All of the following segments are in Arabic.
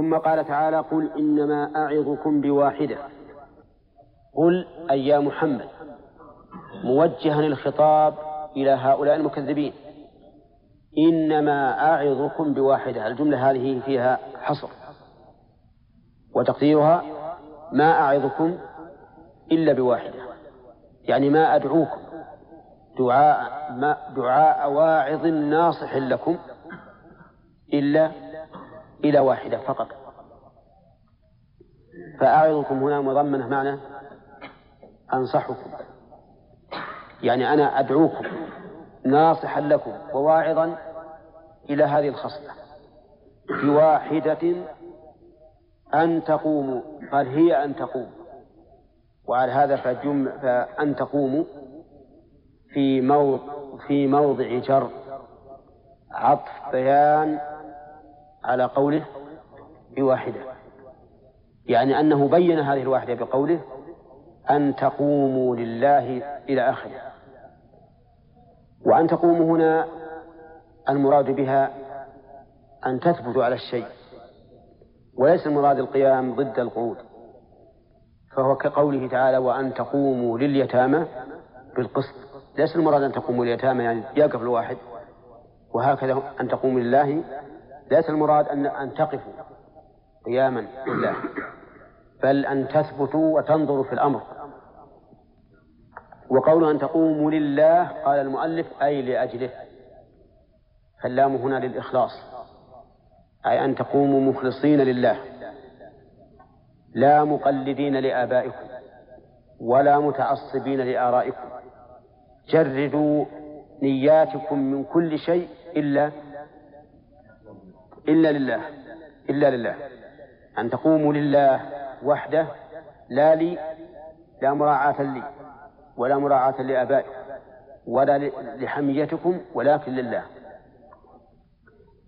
ثم قال تعالى قل إنما أعظكم بواحدة. قل أي يا محمد موجها الخطاب إلى هؤلاء المكذبين. إنما أعظكم بواحدة الجملة هذه فيها حصر. وتقديرها ما أعظكم إلا بواحدة. يعني ما أدعوكم دعاء ما دعاء واعظ ناصح لكم إلا إلى واحدة فقط. فأعظكم هنا مضمنة معنى أنصحكم. يعني أنا أدعوكم ناصحا لكم وواعظا إلى هذه الخصلة. بواحدة أن تقوموا. قال هي أن تقوموا. وعلى هذا فجم فأن تقوموا في موضع في موضع جر. عطف بيان على قوله بواحدة. يعني أنه بين هذه الواحدة بقوله أن تقوموا لله إلى آخره. وأن تقوموا هنا المراد بها أن تثبتوا على الشيء وليس المراد القيام ضد القعود. فهو كقوله تعالى وأن تقوموا لليتامى بالقسط. ليس المراد أن تقوموا لليتامى يعني يقف الواحد وهكذا أن تقوموا لله ليس المراد أن أن تقفوا قياما لله بل أن تثبتوا وتنظروا في الأمر. وقول أن تقوموا لله قال المؤلف أي لأجله. فاللام هنا للإخلاص أي أن تقوموا مخلصين لله. لا مقلدين لآبائكم ولا متعصبين لآرائكم. جردوا نياتكم من كل شيء إلا إلا لله. إلا لله. أن تقوموا لله وحده. لا لي لا مراعاة لي ولا مراعاة لآبائكم ولا لحميتكم ولكن لله.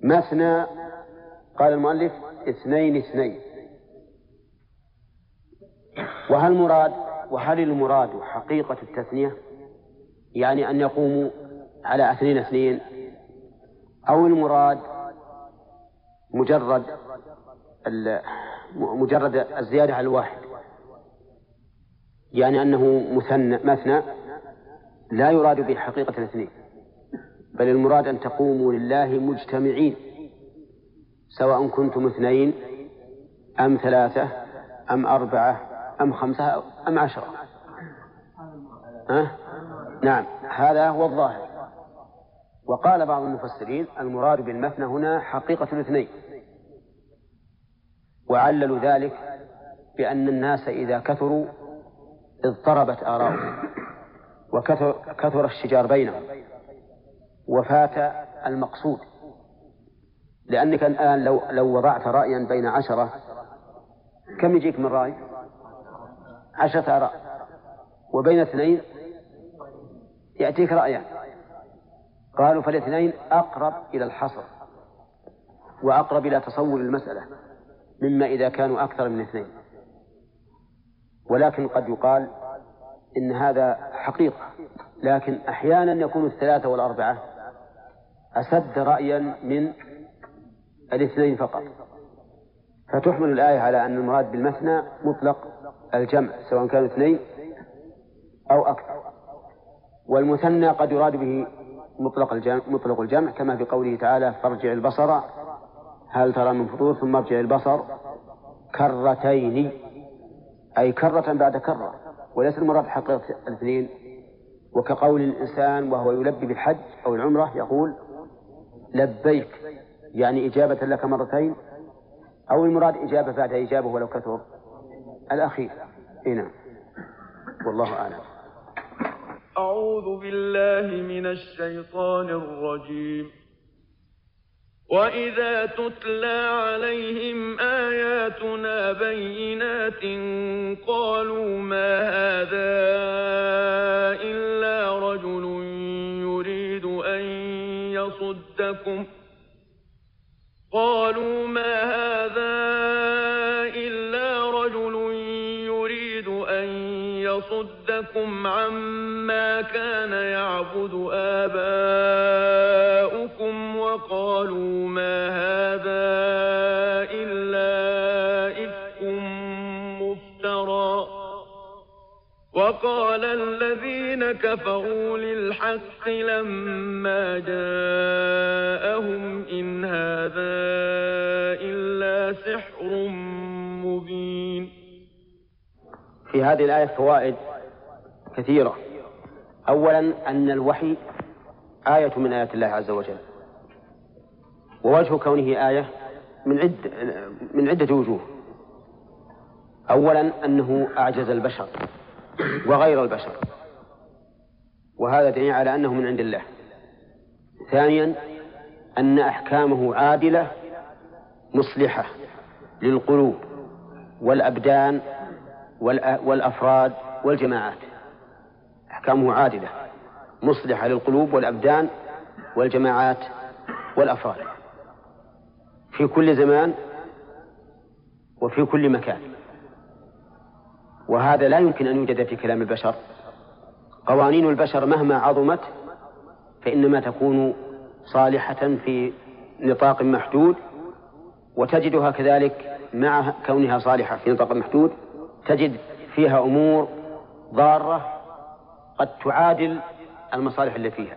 مثنى قال المؤلف اثنين اثنين. وهل مراد وهل المراد حقيقة التثنية؟ يعني أن يقوموا على اثنين اثنين أو المراد مجرد مجرد الزيادة على الواحد. يعني أنه مثنى مثنى لا يراد به حقيقة الاثنين. بل المراد أن تقوموا لله مجتمعين سواء كنتم اثنين أم ثلاثة أم أربعة أم خمسة أم عشرة. أه؟ نعم هذا هو الظاهر. وقال بعض المفسرين المراد بالمثنى هنا حقيقة الاثنين. وعللوا ذلك بأن الناس إذا كثروا اضطربت آراؤهم وكثر كثر الشجار بينهم وفات المقصود. لأنك الآن لو لو وضعت رأيا بين عشرة كم يجيك من رأي؟ عشرة آراء. وبين اثنين يأتيك رأيان. قالوا فالاثنين أقرب إلى الحصر وأقرب إلى تصور المسألة مما إذا كانوا أكثر من اثنين. ولكن قد يقال إن هذا حقيقة لكن أحيانا يكون الثلاثة والأربعة أسد رأيا من الاثنين فقط. فتحمل الآية على أن المراد بالمثنى مطلق الجمع سواء كانوا اثنين أو أكثر. والمثنى قد يراد به مطلق الجمع, مطلق الجمع كما في قوله تعالى فارجع البصر هل ترى من فطور؟ ثم ارجع البصر. كرتين أي كرة بعد كرة وليس المراد حقيقة الاثنين. وكقول الإنسان وهو يلبي بالحج أو العمرة يقول لبيك. يعني إجابة لك مرتين أو المراد إجابة بعد إجابة ولو كثر. الأخير. هنا نعم. والله أعلم. أعوذ بالله من الشيطان الرجيم. وإذا تتلى عليهم آياتنا بينات قالوا ما هذا إلا رجل يريد أن يصدكم. قالوا ما هذا يصدكم عما كان يعبد آباؤكم وقالوا ما هذا إلا إفك مفترى وقال الذين كفروا للحق لما جاءهم إن هذا إلا سحر مبين في هذه الآية فوائد. كثيرة. أولا أن الوحي آية من آيات الله عز وجل. ووجه كونه آية من عدة من عدة وجوه. أولا أنه أعجز البشر وغير البشر. وهذا دليل على أنه من عند الله. ثانيا أن أحكامه عادلة مصلحة للقلوب والأبدان والأفراد والجماعات. أحكامه عادلة مصلحة للقلوب والأبدان والجماعات والأفراد. في كل زمان وفي كل مكان. وهذا لا يمكن أن يوجد في كلام البشر. قوانين البشر مهما عظمت فإنما تكون صالحة في نطاق محدود وتجدها كذلك مع كونها صالحة في نطاق محدود تجد فيها أمور ضارة قد تعادل المصالح التي فيها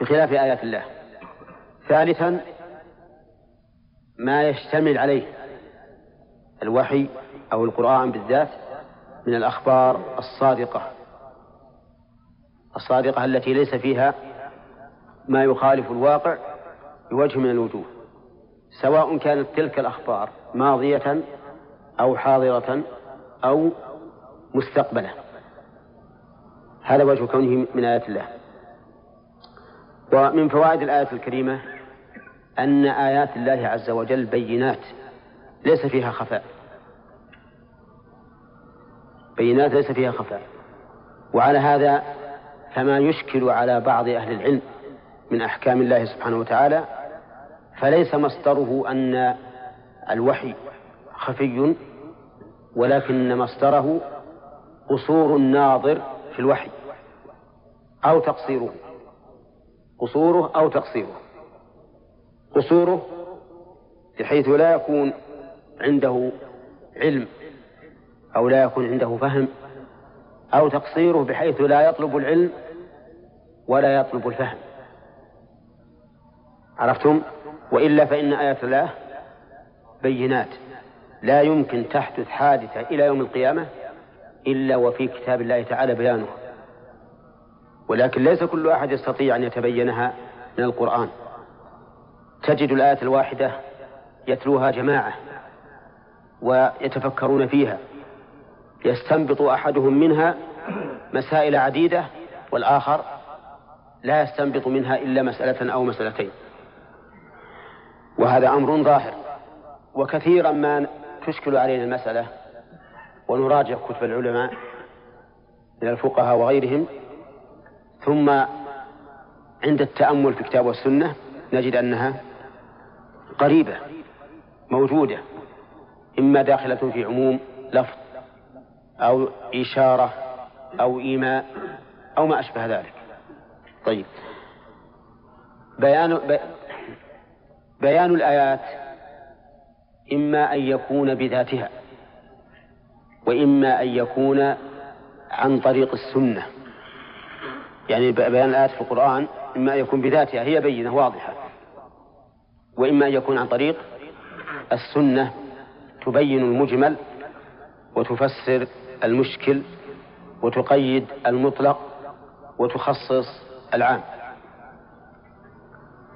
بخلاف آيات الله. ثالثا ما يشتمل عليه الوحي أو القرآن بالذات من الأخبار الصادقة. الصادقة التي ليس فيها ما يخالف الواقع بوجه من الوجوه سواء كانت تلك الأخبار ماضية أو حاضرة أو مستقبلة. هذا وجه كونه من آيات الله. ومن فوائد الآية الكريمة أن آيات الله عز وجل بينات ليس فيها خفاء. بينات ليس فيها خفاء. وعلى هذا فما يشكل على بعض أهل العلم من أحكام الله سبحانه وتعالى فليس مصدره أن الوحي خفي ولكن مصدره قصور الناظر في الوحي. أو تقصيره. قصوره أو تقصيره. قصوره بحيث لا يكون عنده علم أو لا يكون عنده فهم. أو تقصيره بحيث لا يطلب العلم ولا يطلب الفهم. عرفتم؟ وإلا فإن آيات الله بينات. لا يمكن تحدث حادثة إلى يوم القيامة إلا وفي كتاب الله تعالى بيانه ولكن ليس كل أحد يستطيع أن يتبينها من القرآن. تجد الآية الواحدة يتلوها جماعة ويتفكرون فيها. يستنبط أحدهم منها مسائل عديدة والآخر لا يستنبط منها إلا مسألة أو مسألتين. وهذا أمر ظاهر. وكثيرا ما تشكل علينا المسألة ونراجع كتب العلماء من الفقهاء وغيرهم ثم عند التأمل في الكتاب والسنة نجد أنها قريبة موجودة إما داخلة في عموم لفظ أو إشارة أو إيماء أو ما أشبه ذلك. طيب. بيان بيان الآيات إما أن يكون بذاتها وإما أن يكون عن طريق السنة. يعني بيان الآيات في القرآن إما أن يكون بذاتها هي بينة واضحة وإما أن يكون عن طريق السنة تبين المجمل وتفسر المشكل وتقيد المطلق وتخصص العام.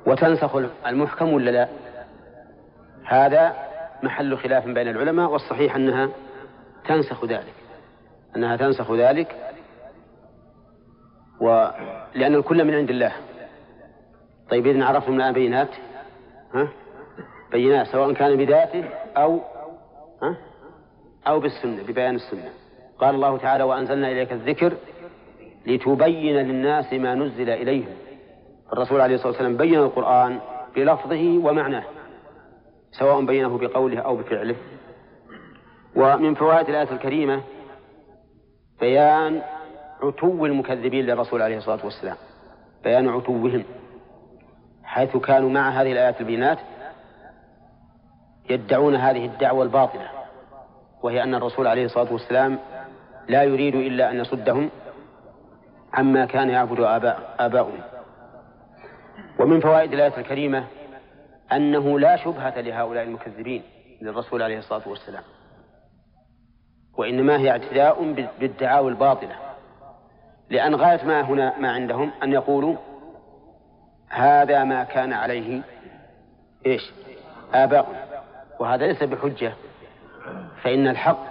وتنسخ المحكم ولا لا؟ هذا محل خلاف بين العلماء والصحيح أنها تنسخ ذلك. أنها تنسخ ذلك ولأن الكل من عند الله. طيب إذن عرفتم الآن بينات. ها؟ بينات سواء كان بذاته أو ها؟ أو بالسنة ببيان السنة. قال الله تعالى وأنزلنا إليك الذكر لتبين للناس ما نزل إليهم. الرسول عليه الصلاة والسلام بين القرآن بلفظه ومعناه سواء بينه بقوله أو بفعله. ومن فوائد الآية الكريمة بيان عتو المكذبين للرسول عليه الصلاة والسلام بيان عتوهم حيث كانوا مع هذه الآيات البينات يدعون هذه الدعوة الباطلة وهي أن الرسول عليه الصلاة والسلام لا يريد إلا أن يصدهم عما كان يعبد آباء آباؤهم. ومن فوائد الآية الكريمة أنه لا شبهة لهؤلاء المكذبين للرسول عليه الصلاة والسلام وإنما هي اعتداء بالدعاوى الباطلة. لأن غاية ما هنا ما عندهم أن يقولوا هذا ما كان عليه إيش؟ آباؤنا وهذا ليس بحجة. فإن الحق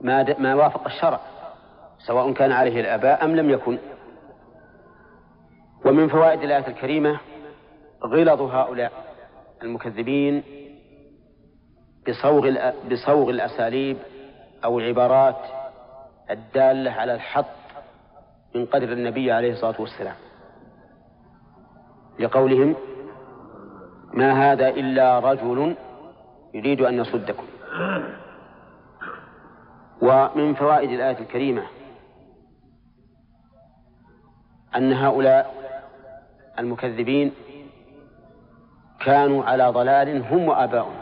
ما ما وافق الشرع سواء كان عليه الآباء أم لم يكن. ومن فوائد الآية الكريمة غلظ هؤلاء المكذبين بصوغ بصوغ الأساليب أو العبارات الدالة على الحط من قدر النبي عليه الصلاة والسلام. لقولهم ما هذا إلا رجل يريد أن يصدكم. ومن فوائد الآية الكريمة أن هؤلاء المكذبين كانوا على ضلال هم وآباؤهم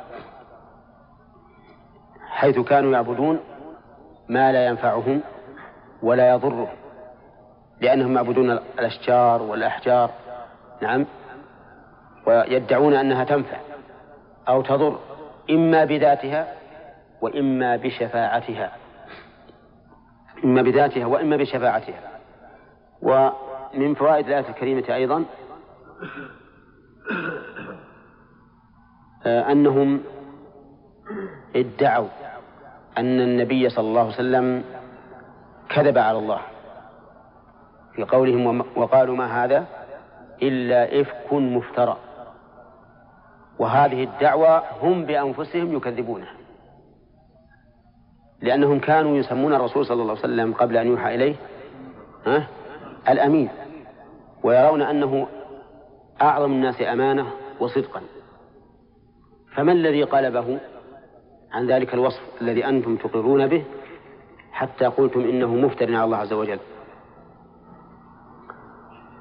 حيث كانوا يعبدون ما لا ينفعهم ولا يضرهم. لأنهم يعبدون الأشجار والأحجار نعم ويدعون أنها تنفع أو تضر إما بذاتها وإما بشفاعتها إما بذاتها وإما بشفاعتها. ومن فوائد الآية الكريمة أيضا آه، أنهم ادعوا أن النبي صلى الله عليه وسلم كذب على الله. في قولهم وقالوا ما هذا؟ إلا إفك مفترى. وهذه الدعوة هم بأنفسهم يكذبونها. لأنهم كانوا يسمون الرسول صلى الله عليه وسلم قبل أن يوحى إليه ها الأمين. ويرون أنه أعظم الناس أمانة وصدقا. فما الذي قلبه عن ذلك الوصف الذي أنتم تقرون به حتى قلتم إنه مفتر على الله عز وجل؟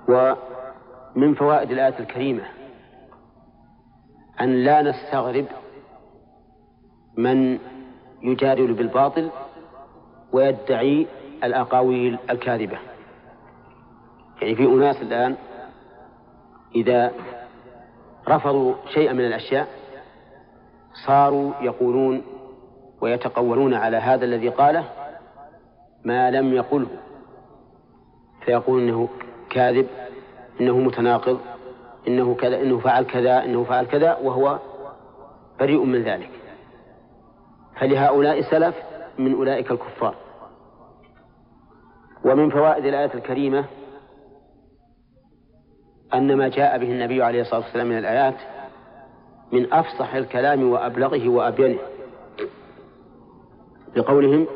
ومن فوائد الآية الكريمة أن لا نستغرب من يجادل بالباطل ويدعي الأقاويل الكاذبة. يعني في أناس الآن إذا رفضوا شيئا من الأشياء صاروا يقولون ويتقولون على هذا الذي قاله ما لم يقله فيقول إنه كاذب إنه متناقض إنه كذا إنه فعل كذا إنه فعل كذا وهو بريء من ذلك. فلهؤلاء سلف من أولئك الكفار. ومن فوائد الآية الكريمة أن ما جاء به النبي عليه الصلاة والسلام من الآيات من أفصح الكلام وأبلغه وأبينه. بقولهم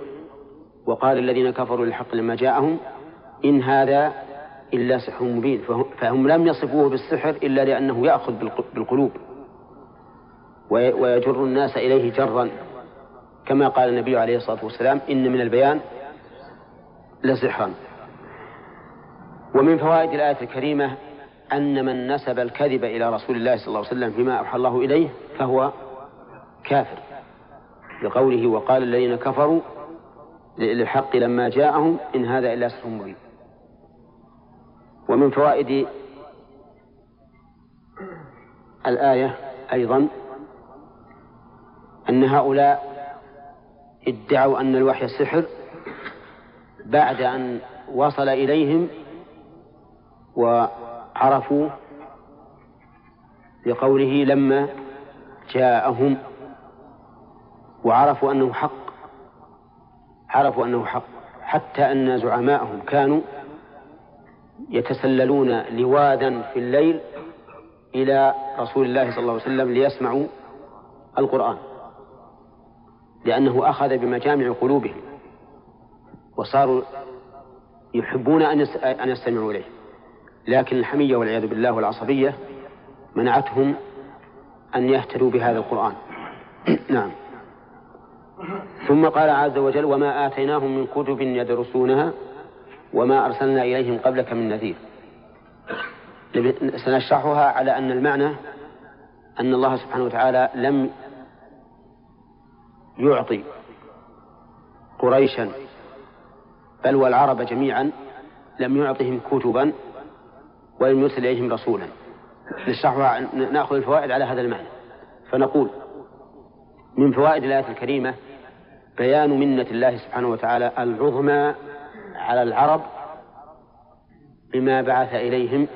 وقال الذين كفروا للحق لما جاءهم إن هذا إلا سحر مبين. فهم لم يصفوه بالسحر إلا لأنه يأخذ بالقلوب. ويجر الناس إليه جرا. كما قال النبي عليه الصلاة والسلام إن من البيان لسحرا ومن فوائد الآية الكريمة أن من نسب الكذب إلى رسول الله صلى الله عليه وسلم فيما أوحى الله إليه فهو كافر. بقوله وقال الذين كفروا للحق لما جاءهم إن هذا إلا سحر مبين. ومن فوائد الآية أيضا أن هؤلاء ادعوا أن الوحي السحر بعد أن وصل إليهم و عرفوا لقوله لما جاءهم وعرفوا أنه حق عرفوا أنه حق حتى أن زعماءهم كانوا يتسللون لوادا في الليل إلى رسول الله صلى الله عليه وسلم ليسمعوا القرآن لأنه أخذ بمجامع قلوبهم وصاروا يحبون أن يستمعوا إليه. لكن الحمية والعياذ بالله والعصبية منعتهم أن يهتدوا بهذا القرآن. نعم. ثم قال عز وجل وما آتيناهم من كتب يدرسونها وما أرسلنا إليهم قبلك من نذير. سنشرحها على أن المعنى أن الله سبحانه وتعالى لم يعطي قريشا بل والعرب جميعا لم يعطهم كتبا ولم يرسل إليهم رسولا. نشرحها نأخذ الفوائد على هذا المعنى. فنقول من فوائد الآية الكريمة بيان منة الله سبحانه وتعالى العظمى على العرب بما بعث إليهم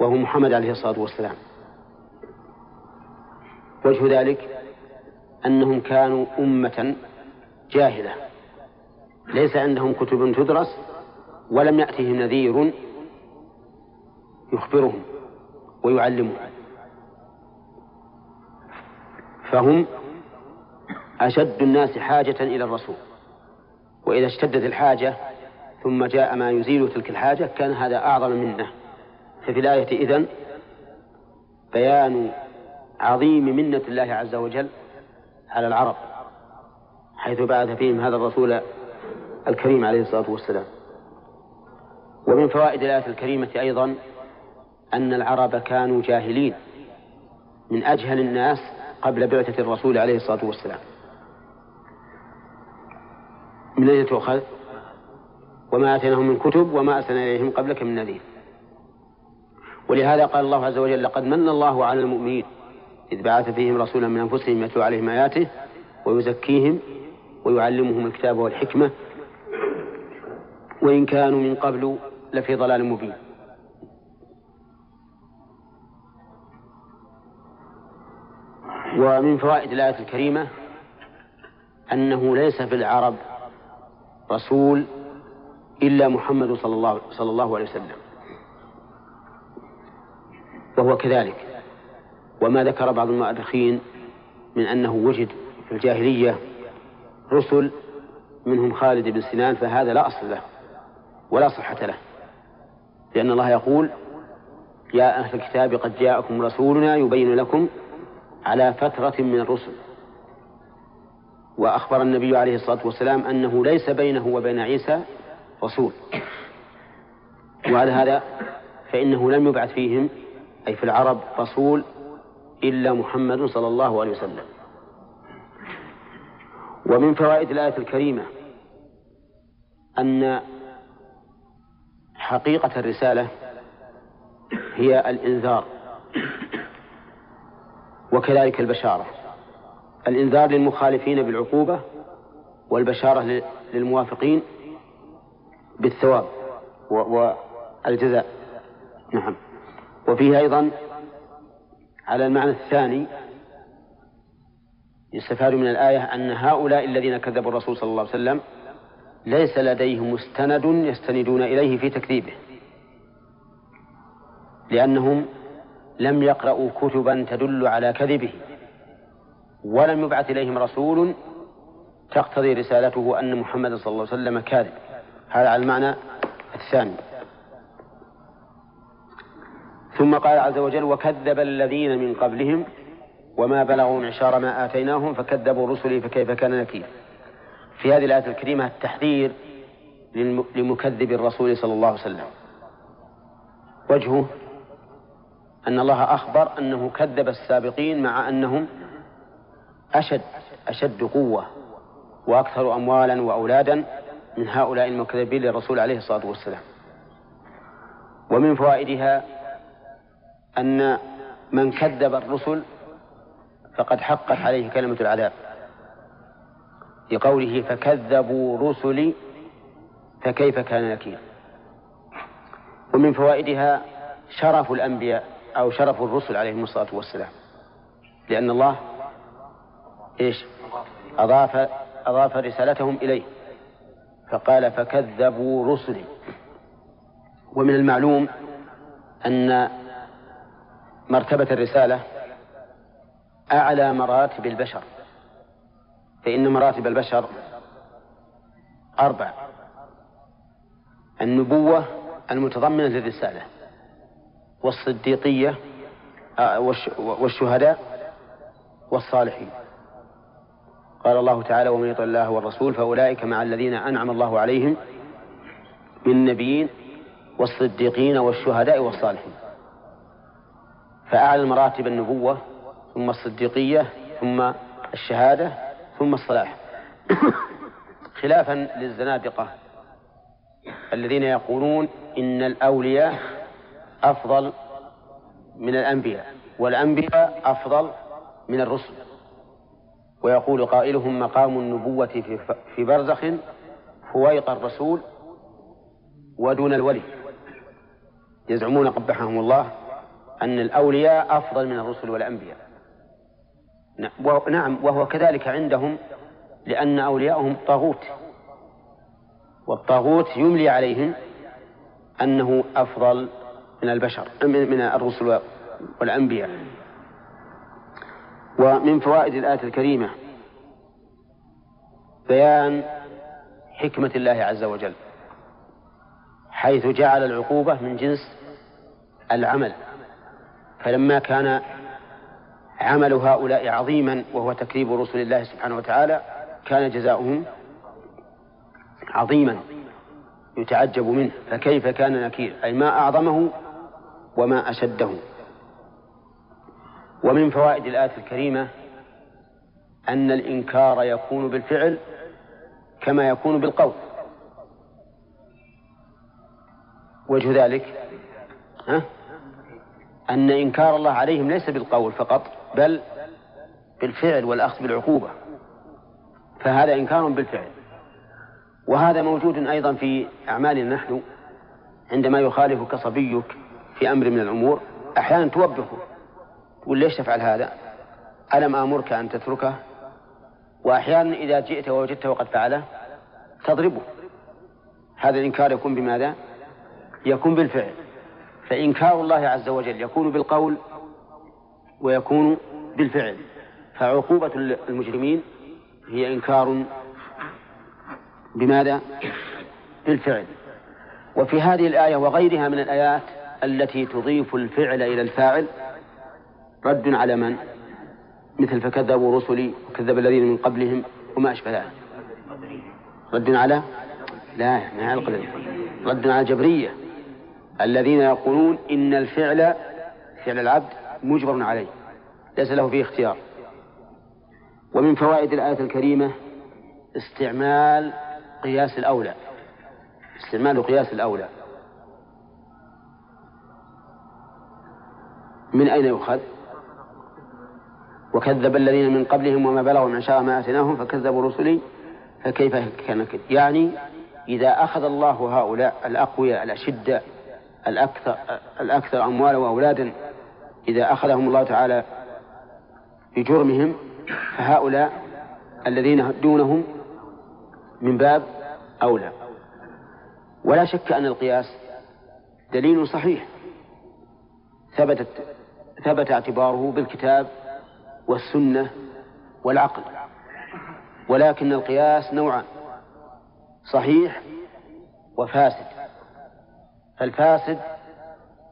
وهو محمد عليه الصلاة والسلام. وجه ذلك أنهم كانوا أمة جاهلة. ليس عندهم كتب تدرس ولم يأتهم نذير يخبرهم ويعلمهم. فهم أشد الناس حاجة إلى الرسول. وإذا اشتدت الحاجة ثم جاء ما يزيل تلك الحاجة كان هذا أعظم منه. ففي الآية إذن بيان عظيم منة الله عز وجل على العرب حيث بعث فيهم هذا الرسول الكريم عليه الصلاة والسلام. ومن فوائد الآية الكريمة أيضا أن العرب كانوا جاهلين من أجهل الناس قبل بعثة الرسول عليه الصلاة والسلام. من أين تؤخذ؟ وما آتيناهم من كتب وما أرسلنا إليهم قبلك من نذير. ولهذا قال الله عز وجل لقد من الله على المؤمنين إذ بعث فيهم رسولا من أنفسهم يتلو عليهم آياته ويزكيهم ويعلمهم الكتاب والحكمة. وإن كانوا من قبل لفي ضلال مبين. ومن فوائد الآية الكريمة أنه ليس في العرب رسول إلا محمد صلى الله, صلى الله عليه وسلم. وهو كذلك. وما ذكر بعض المؤرخين من أنه وجد في الجاهلية رسل منهم خالد بن سنان فهذا لا أصل له ولا صحة له. لأن الله يقول يا أهل الكتاب قد جاءكم رسولنا يبين لكم على فترة من الرسل. وأخبر النبي عليه الصلاة والسلام أنه ليس بينه وبين عيسى رسول. وعلى هذا فإنه لم يبعث فيهم أي في العرب رسول إلا محمد صلى الله عليه وسلم. ومن فوائد الآية الكريمة أن حقيقة الرسالة هي الإنذار وكذلك البشارة. الإنذار للمخالفين بالعقوبة والبشارة للموافقين بالثواب والجزاء. نعم. وفيه أيضا على المعنى الثاني يستفاد من الآية أن هؤلاء الذين كذبوا الرسول صلى الله عليه وسلم ليس لديهم مستند يستندون إليه في تكذيبه لأنهم لم يقرأوا كتبا تدل على كذبه. ولم يبعث إليهم رسول تقتضي رسالته أن محمد صلى الله عليه وسلم كاذب. هذا على المعنى الثاني. ثم قال عز وجل وكذب الذين من قبلهم وما بلغوا معشار ما آتيناهم فكذبوا رسلي فكيف كان نكير. في هذه الآية الكريمة التحذير لمكذب الرسول صلى الله عليه وسلم. وجهه أن الله أخبر أنه كذب السابقين مع أنهم أشد أشد قوة وأكثر أموالا وأولادا من هؤلاء المكذبين للرسول عليه الصلاة والسلام. ومن فوائدها أن من كذب الرسل فقد حقت عليه كلمة العذاب. لقوله فكذبوا رسلي فكيف كان نكير؟ ومن فوائدها شرف الأنبياء أو شرف الرسل عليهم الصلاة والسلام. لأن الله إيش؟ أضاف أضاف رسالتهم إليه. فقال فكذبوا رسلي. ومن المعلوم أن مرتبة الرسالة أعلى مراتب البشر. فإن مراتب البشر أربع. النبوة المتضمنة للرسالة والصديقية آه، والشهداء والصالحين. قال الله تعالى ومن يطع الله والرسول فأولئك مع الذين أنعم الله عليهم من النبيين والصديقين والشهداء والصالحين. فأعلى مراتب النبوة ثم الصديقية ثم الشهادة ثم الصلاح. خلافا للزنادقة الذين يقولون إن الأولياء أفضل من الأنبياء والأنبياء أفضل من الرسل. ويقول قائلهم مقام النبوة في في برزخ فويق الرسول ودون الولي. يزعمون قبحهم الله أن الأولياء أفضل من الرسل والأنبياء. نعم وهو كذلك عندهم لأن أولياءهم طاغوت. والطاغوت يملي عليهم أنه أفضل من البشر من الرسل والأنبياء. ومن فوائد الآية الكريمة بيان حكمة الله عز وجل حيث جعل العقوبة من جنس العمل. فلما كان عمل هؤلاء عظيما وهو تكذيب رسل الله سبحانه وتعالى كان جزاؤهم عظيما يتعجب منه. فكيف كان نكير؟ أي ما أعظمه وما أشده. ومن فوائد الآية الكريمة أن الإنكار يكون بالفعل كما يكون بالقول. وجه ذلك ها؟ أن إنكار الله عليهم ليس بالقول فقط بل بالفعل والأخذ بالعقوبة. فهذا إنكار بالفعل. وهذا موجود أيضا في أعمالنا نحن عندما يخالفك صبيك في أمر من الأمور أحيانا توبخه. تقول ليش تفعل هذا؟ ألم آمرك أن تتركه؟ وأحيانا إذا جئت ووجدته وقد فعله تضربه. هذا الإنكار يكون بماذا؟ يكون بالفعل. فإنكار الله عز وجل يكون بالقول ويكون بالفعل. فعقوبة المجرمين هي إنكار بماذا؟ بالفعل. وفي هذه الآية وغيرها من الآيات التي تضيف الفعل إلى الفاعل رد على من؟ مثل فكذبوا رسلي وكذب الذين من قبلهم وما أشبه ذلك. رد على؟ لا ما القدر رد على الجبرية الذين يقولون إن الفعل فعل العبد مجبر عليه ليس له فيه اختيار. ومن فوائد الآية الكريمة استعمال قياس الأولى. استعمال قياس الأولى. من أين يؤخذ؟ وكذب الذين من قبلهم وما بلغوا من شاء ما آتيناهم فكذبوا رسلي فكيف كان يعني إذا أخذ الله هؤلاء الأقوياء الأشداء الأكثر الأكثر أموالا وأولادا إذا أخذهم الله تعالى بجرمهم فهؤلاء الذين دونهم من باب أولى. ولا شك أن القياس دليل صحيح. ثبتت ثبت اعتباره بالكتاب والسنة والعقل. ولكن القياس نوعان صحيح وفاسد. فالفاسد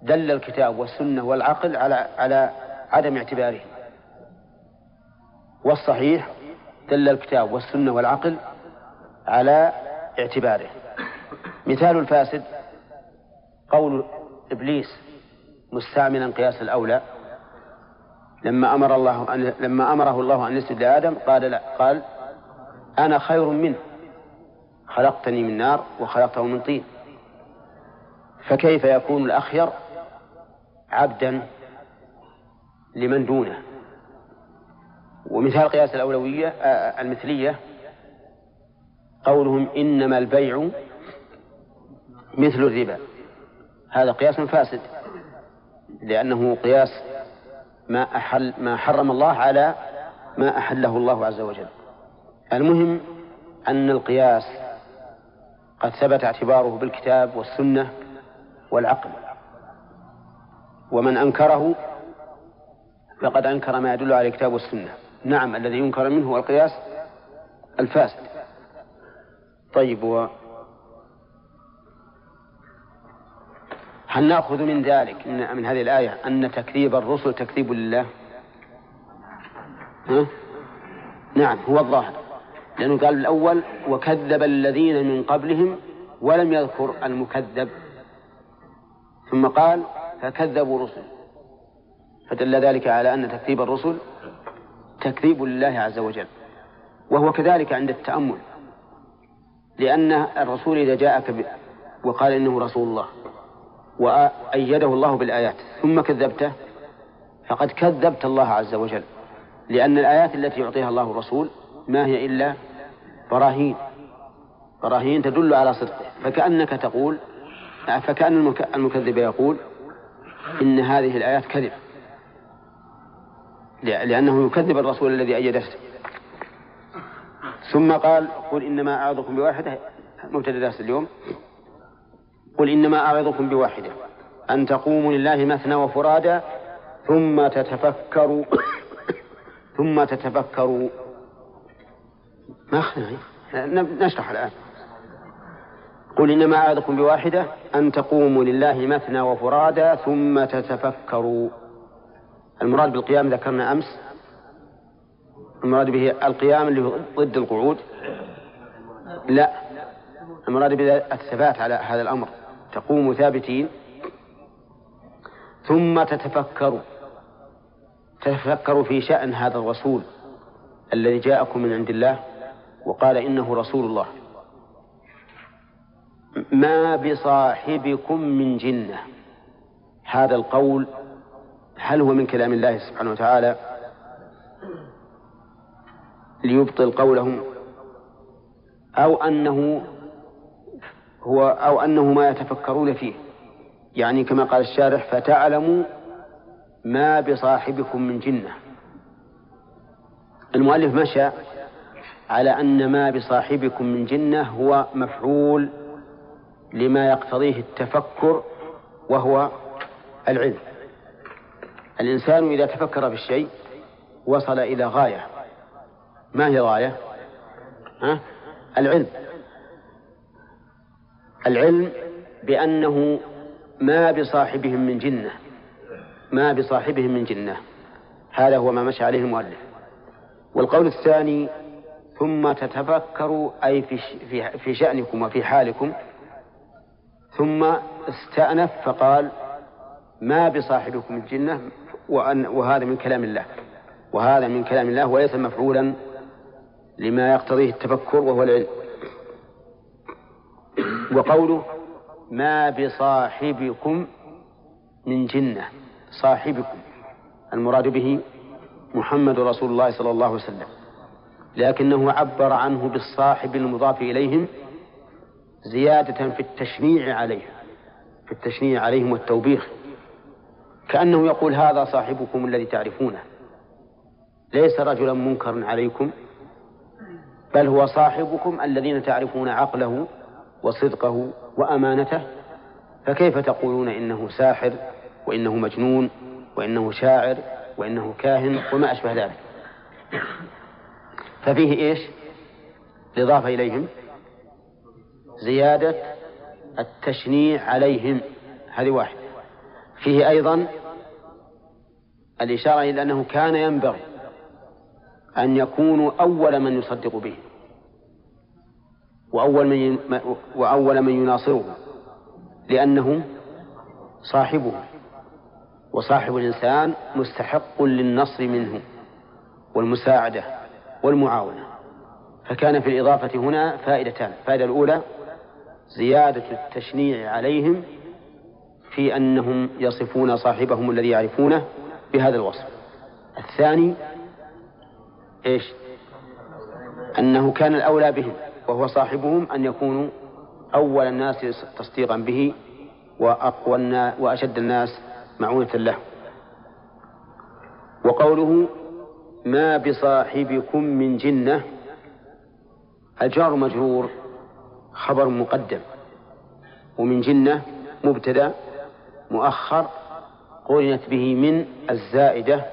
دل الكتاب والسنة والعقل على على عدم اعتباره. والصحيح دل الكتاب والسنة والعقل على اعتباره. مثال الفاسد قول إبليس مستعملا قياس الأولى لما أمر الله أن لما أمره الله أن يسجد لآدم قال لا قال أنا خير منه. خلقتني من نار وخلقته من طين. فكيف يكون الأخير عبدا لمن دونه؟ ومثال قياس الأولوية آه، المثلية قولهم إنما البيع مثل الربا. هذا قياس فاسد لأنه قياس ما أحل ما حرم الله على ما أحله الله عز وجل. المهم أن القياس قد ثبت اعتباره بالكتاب والسنة والعقل. ومن أنكره فقد أنكر ما يدل على الكتاب والسنة. نعم الذي ينكر منه هو القياس الفاسد. طيب هل نأخذ من ذلك من, من هذه الآية أن تكذيب الرسل تكذيب لله؟ ها؟ نعم هو الظاهر. لأنه قال الأول وكذب الذين من قبلهم ولم يذكر المكذب. ثم قال فكذبوا رسل فدل ذلك على أن تكذيب الرسل تكذيب لله عز وجل. وهو كذلك عند التأمل. لأن الرسول إذا جاءك. وقال إنه رسول الله. وأيده الله بالآيات ثم كذبته فقد كذبت الله عز وجل لأن الآيات التي يعطيها الله الرسول ما هي إلا براهين براهين تدل على صدقه فكأنك تقول فكأن المكذب يقول إن هذه الآيات كذب لأنه يكذب الرسول الذي أيدته. ثم قال قل إنما أعظكم بواحدة مبتدأ درس اليوم. قل إنما أعظكم بواحدة أن تقوموا لله مثنى وفرادا ثم تتفكروا ثم تتفكروا. ما نشرح الآن. قل إنما أعظكم بواحدة أن تقوموا لله مثنى وفرادا ثم تتفكروا. المراد بالقيام ذكرنا أمس. المراد به القيام اللي ضد القعود. لا المراد به الثبات على هذا الأمر. تقوموا ثابتين. ثم تتفكروا تتفكروا في شأن هذا الرسول الذي جاءكم من عند الله وقال إنه رسول الله. ما بصاحبكم من جنة. هذا القول هل هو من كلام الله سبحانه وتعالى؟ ليبطل قولهم أو أنه هو أو أنه ما يتفكرون فيه. يعني كما قال الشارح فتعلموا ما بصاحبكم من جنة. المؤلف مشى على أن ما بصاحبكم من جنة هو مفعول لما يقتضيه التفكر وهو العلم. الإنسان إذا تفكر في الشيء وصل إلى غاية. ما هي غاية؟ ها؟ العلم. العلم بأنه ما بصاحبهم من جنة ما بصاحبهم من جنة. هذا هو ما مشى عليه المؤلف. والقول الثاني ثم تتفكروا أي في, في, في شأنكم وفي حالكم. ثم استأنف فقال ما بصاحبكم الجنة وأن وهذا من كلام الله. وهذا من كلام الله وليس مفعولا لما يقتضيه التفكر وهو العلم. وقوله ما بصاحبكم من جنة صاحبكم المراد به محمد رسول الله صلى الله عليه وسلم لكنه عبر عنه بالصاحب المضاف إليهم زيادة في التشنيع عليه في التشنيع عليهم والتوبيخ كأنه يقول هذا صاحبكم الذي تعرفونه ليس رجلا منكرا عليكم بل هو صاحبكم الذين تعرفون عقله وصدقه وأمانته فكيف تقولون إنه ساحر وإنه مجنون وإنه شاعر وإنه كاهن وما أشبه ذلك؟ ففيه إيش؟ الإضافة إليهم. زيادة التشنيع عليهم. هذه واحدة فيه أيضا الإشارة إلى أنه كان ينبغي أن يكونوا أول من يصدق به. وأول من وأول من يناصره لأنه صاحبه وصاحب الإنسان مستحق للنصر منه والمساعدة والمعاونة. فكان في الإضافة هنا فائدتان. الفائدة الأولى زيادة التشنيع عليهم في أنهم يصفون صاحبهم الذي يعرفونه بهذا الوصف. الثاني إيش؟ أنه كان الأولى بهم. وهو صاحبهم أن يكونوا أول الناس تصديقا به وأقوى وأشد الناس معونة له. وقوله ما بصاحبكم من جنة الجار مجرور خبر مقدم. ومن جنة مبتدأ مؤخر قرنت به من الزائدة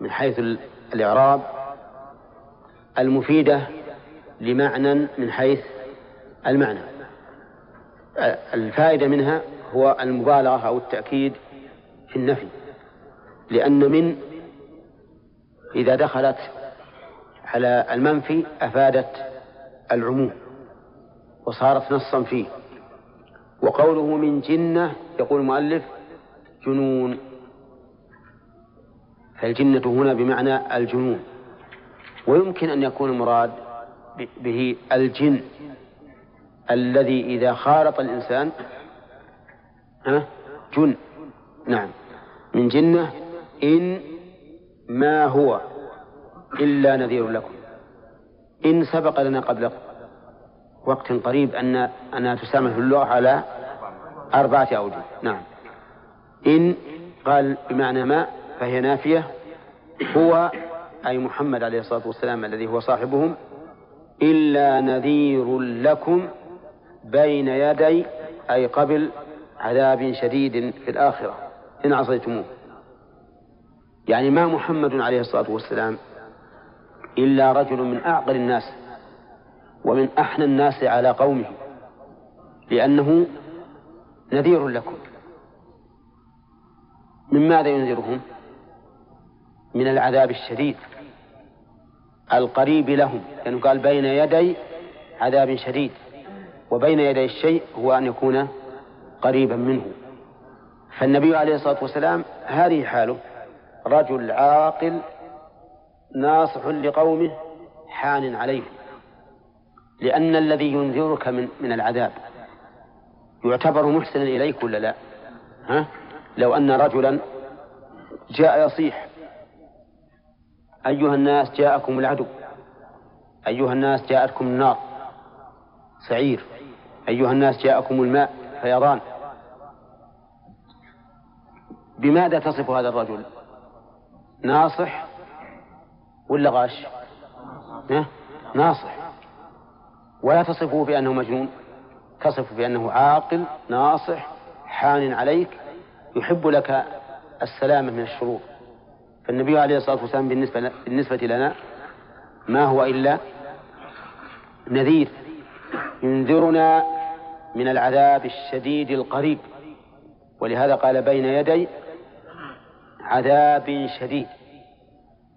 من حيث الإعراب المفيدة لمعنى من حيث المعنى. الفائدة منها هو المبالغة أو التأكيد في النفي. لأن من إذا دخلت على المنفي أفادت العموم وصارت نصا فيه. وقوله من جنة يقول المؤلف جنون. فالجنة هنا بمعنى الجنون. ويمكن أن يكون المراد به الجن الذي إذا خالط الإنسان جن. نعم. من جنة إن ما هو إلا نذير لكم. إن سبق لنا قبل وقت قريب أن أنها تستعمل في اللغة على أربعة أوجه. نعم. إن قال بمعنى ما فهي نافية هو أي محمد عليه الصلاة والسلام الذي هو صاحبهم إلا نذير لكم بين يدي أي قبل عذاب شديد في الآخرة. إن عصيتموه. يعني ما محمد عليه الصلاة والسلام إلا رجل من أعقل الناس ومن أحنى الناس على قومه لأنه نذير لكم. من ماذا ينذرهم؟ من العذاب الشديد. القريب لهم لأنه قال بين يدي عذاب شديد وبين يدي الشيء هو أن يكون قريبا منه فالنبي عليه الصلاة والسلام هذه حاله رجل عاقل ناصح لقومه حان عليهم لأن الذي ينذرك من من العذاب يعتبر محسنا إليك ولا لا؟ ها؟ لو أن رجلا جاء يصيح أيها الناس جاءكم العدو. أيها الناس جاءتكم النار. سعير. أيها الناس جاءكم الماء فيضان. بماذا تصف هذا الرجل؟ ناصح ولا غاش؟ ناصح. ولا تصفه بأنه مجنون. تصف بأنه عاقل ناصح حان عليك يحب لك السلامة من الشرور. فالنبي عليه الصلاة والسلام بالنسبة, بالنسبة لنا ما هو إلا نذير ينذرنا من العذاب الشديد القريب. ولهذا قال بين يدي عذاب شديد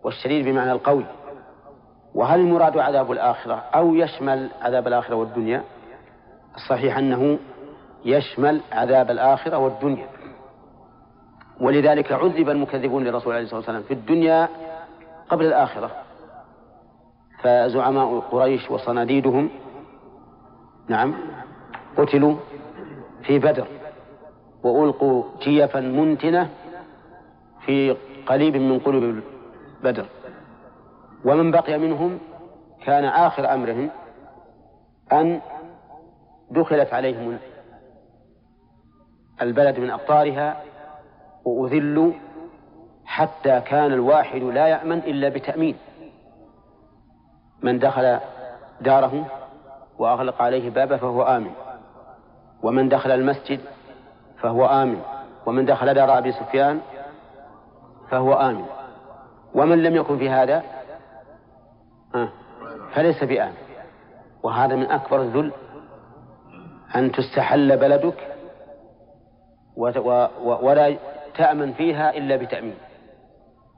والشديد بمعنى القوي. وهل المراد عذاب الآخرة أو يشمل عذاب الآخرة والدنيا؟ الصحيح أنه يشمل عذاب الآخرة والدنيا. ولذلك عذب المكذبون للرسول عليه الصلاة والسلام في الدنيا قبل الآخرة. فزعماء قريش وصناديدهم نعم قتلوا في بدر وألقوا جيفا منتنة في قليب من قلوب بدر. ومن بقي منهم كان آخر أمرهم أن دخلت عليهم البلد من أقطارها وأذلوا حتى كان الواحد لا يأمن إلا بتأمين. من دخل داره وأغلق عليه بابه فهو آمن. ومن دخل المسجد فهو آمن. ومن دخل دار أبي سفيان فهو آمن. ومن لم يكن في هذا فليس بآمن وهذا من أكبر الذل أن تستحل بلدك ولا تأمن فيها إلا بتأمين.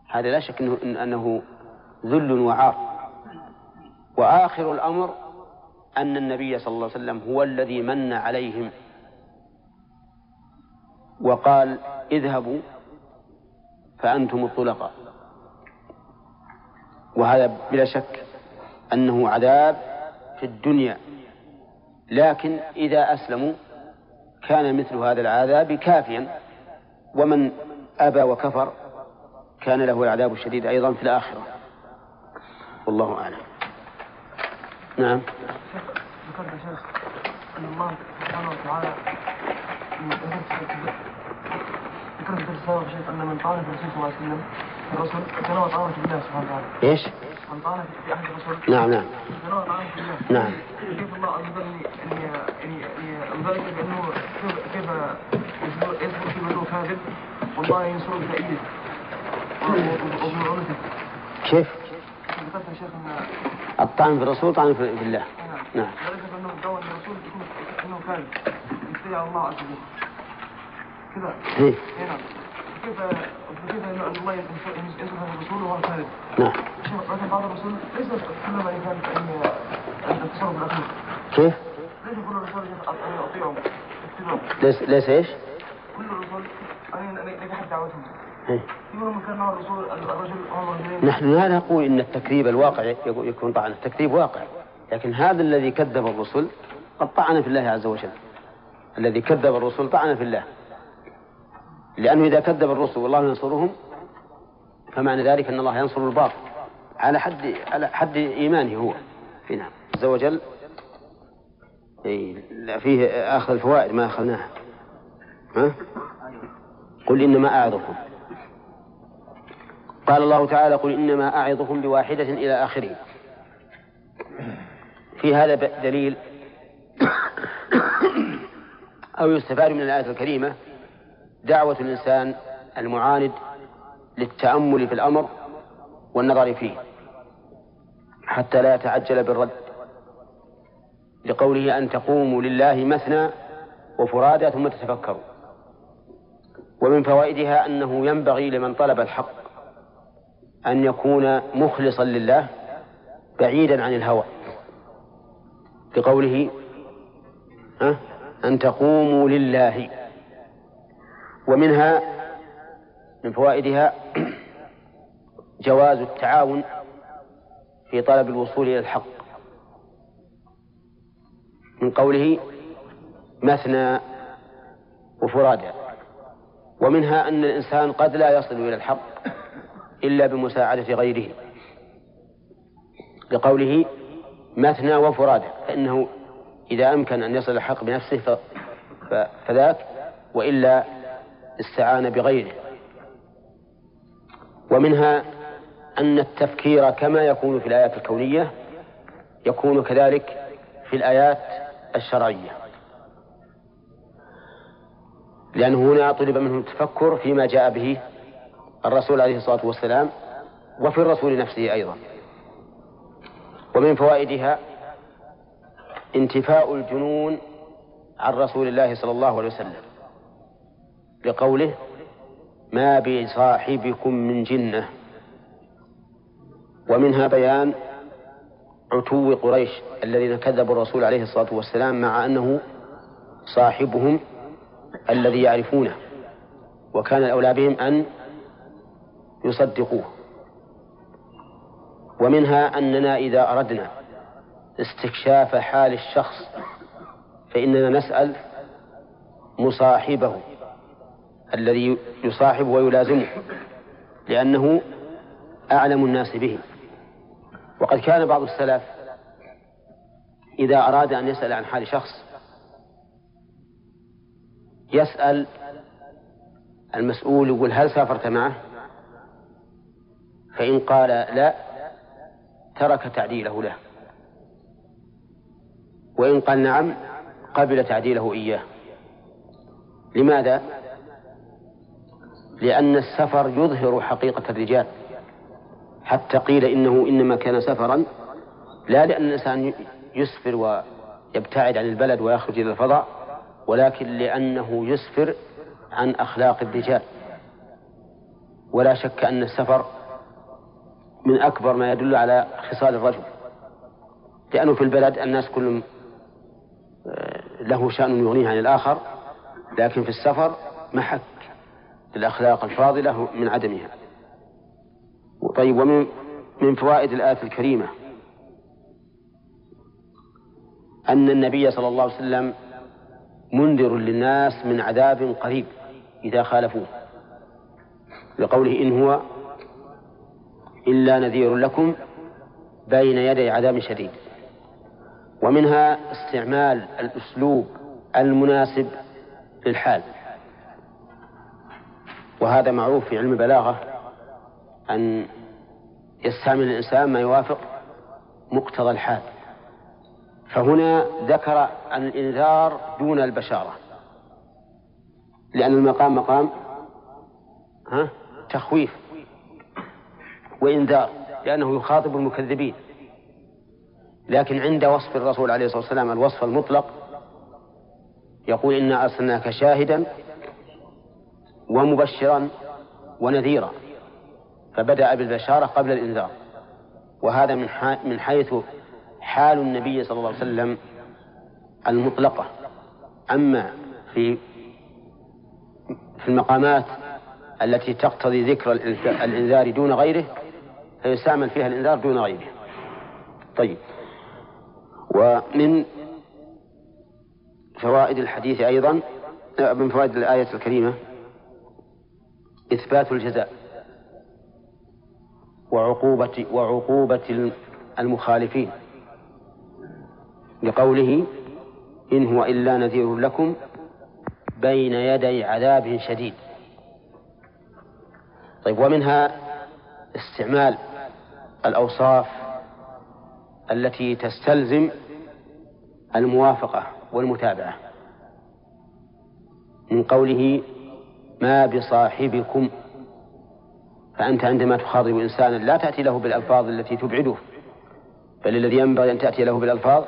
هذا لا شك أنه, أنه ذل وعار. وآخر الأمر أن النبي صلى الله عليه وسلم هو الذي من عليهم. وقال اذهبوا فأنتم الطلقاء. وهذا بلا شك أنه عذاب في الدنيا. لكن إذا أسلموا كان مثل هذا العذاب كافيا. ومن أبى وكفر كان له العذاب الشديد أيضا في الآخرة. والله أعلم. نعم. ذكرت يا شيخ أن الله سبحانه وتعالى ذكرت في السابق شيخ أن من طعن في الرسول صلى الله عليه وسلم الرسول تنوى طعنه في الله سبحانه وتعالى إيش؟ من طعن في أحد الرسل نعم نعم. تنوى طعنه في الله نعم. كيف الله عز وجل يعني يعني ذلك بأنه كيف في بأنه كاذب والله ينصره بتأييده وبمعونته كيف؟ ذكرت يا شيخ أن الطعن في الرسول طعن في الله نعم ذلك بأنه دعوة الرسول يكون أنه كاذب يفتري على الله عز وجل كذا نعم كيف كيف أن الله ينصر هذا الرسول وهو كاذب نعم لكن بعض الرسول ليس التصرف كيف؟ ليس كل الرسول يطيعهم ليس ليس إيش؟ كل أن ينجح دعوتهم يقولون كان الرسول الرجل عمر نحن لا نقول إن التكذيب الواقع يكون طعن. التكذيب واقع. لكن هذا الذي كذب الرسل قد طعن في الله عز وجل. الذي كذب الرسل طعن في الله. لأنه إذا كذب الرسل والله ينصرهم فمعنى ذلك أن الله ينصر الباطل. على حد على حد إيمانه هو. في نعم. عز وجل فيه أخذ الفوائد ما أخذناها. ها؟ قل إنما أعظكم. قال الله تعالى قل إنما أعظكم بواحدة إلى آخره. في هذا دليل أو يستفاد من الآية الكريمة دعوة الإنسان المعاند للتأمل في الأمر والنظر فيه حتى لا يتعجل بالرد. لقوله أن تقوموا لله مثنى وفرادى ثم تتفكروا. ومن فوائدها أنه ينبغي لمن طلب الحق أن يكون مخلصا لله بعيدا عن الهوى. بقوله أن تقوموا لله. ومنها من فوائدها جواز التعاون في طلب الوصول إلى الحق. من قوله مثنى وفرادى. ومنها أن الإنسان قد لا يصل إلى الحق إلا بمساعدة غيره. لقوله مثنى وفرادى فإنه إذا أمكن أن يصل الحق بنفسه فذاك وإلا استعان بغيره. ومنها أن التفكير كما يكون في الآيات الكونية يكون كذلك في الآيات الشرعية. لأنه هنا طلب منه التفكر فيما جاء به الرسول عليه الصلاة والسلام وفي الرسول نفسه أيضا. ومن فوائدها انتفاء الجنون عن رسول الله صلى الله عليه وسلم بقوله ما بصاحبكم من جنة. ومنها بيان عتو قريش الذين كذبوا الرسول عليه الصلاة والسلام مع أنه صاحبهم الذي يعرفونه وكان الأولى بهم أن يصدقوه. ومنها أننا إذا أردنا استكشاف حال الشخص فإننا نسأل مصاحبه الذي يصاحب ويلازمه لأنه أعلم الناس به. وقد كان بعض السلف إذا أراد أن يسأل عن حال شخص يسأل المسؤول يقول هل سافرت معه؟ فإن قال لا ترك تعديله له. وإن قال نعم قبل تعديله إياه. لماذا؟ لأن السفر يظهر حقيقة الرجال. حتى قيل إنه إنما كان سفرا لا لأن الإنسان يسفر ويبتعد عن البلد ويخرج إلى الفضاء. ولكن لأنه يسفر عن أخلاق الرجال. ولا شك أن السفر من أكبر ما يدل على خصال الرجل. لأنه في البلد الناس كلهم آه، له شأن يغنيه عن الآخر لكن في السفر محك الأخلاق الفاضلة من عدمها. طيب ومن من فوائد الآية الكريمة أن النبي صلى الله عليه وسلم منذر للناس من عذاب قريب إذا خالفوه. لقوله إن هو إلا نذير لكم بين يدي عذاب شديد. ومنها استعمال الأسلوب المناسب للحال. وهذا معروف في علم البلاغة أن يستعمل الإنسان ما يوافق مقتضى الحال. فهنا ذكر الإنذار دون البشارة. لأن المقام مقام ها تخويف وإنذار لأنه يخاطب المكذبين. لكن عند وصف الرسول عليه الصلاة والسلام الوصف المطلق يقول إنا أرسلناك شاهدا ومبشرا ونذيرا فبدأ بالبشارة قبل الإنذار. وهذا من حيث حال النبي صلى الله عليه وسلم المطلقة. أما في في المقامات التي تقتضي ذكر الإنذار دون غيره فيستعمل فيها الإنذار دون غيره. طيب. ومن فوائد الحديث أيضا من فوائد الآية الكريمة إثبات الجزاء وعقوبة وعقوبة المخالفين. لقوله إن هو إلا نذير لكم بين يدي عذاب شديد. طيب ومنها استعمال الأوصاف التي تستلزم الموافقة والمتابعة من قوله ما بصاحبكم فأنت عندما تخاطب إنسانا لا تأتي له بالألفاظ التي تبعده بل الذي ينبغي أن تأتي له بالألفاظ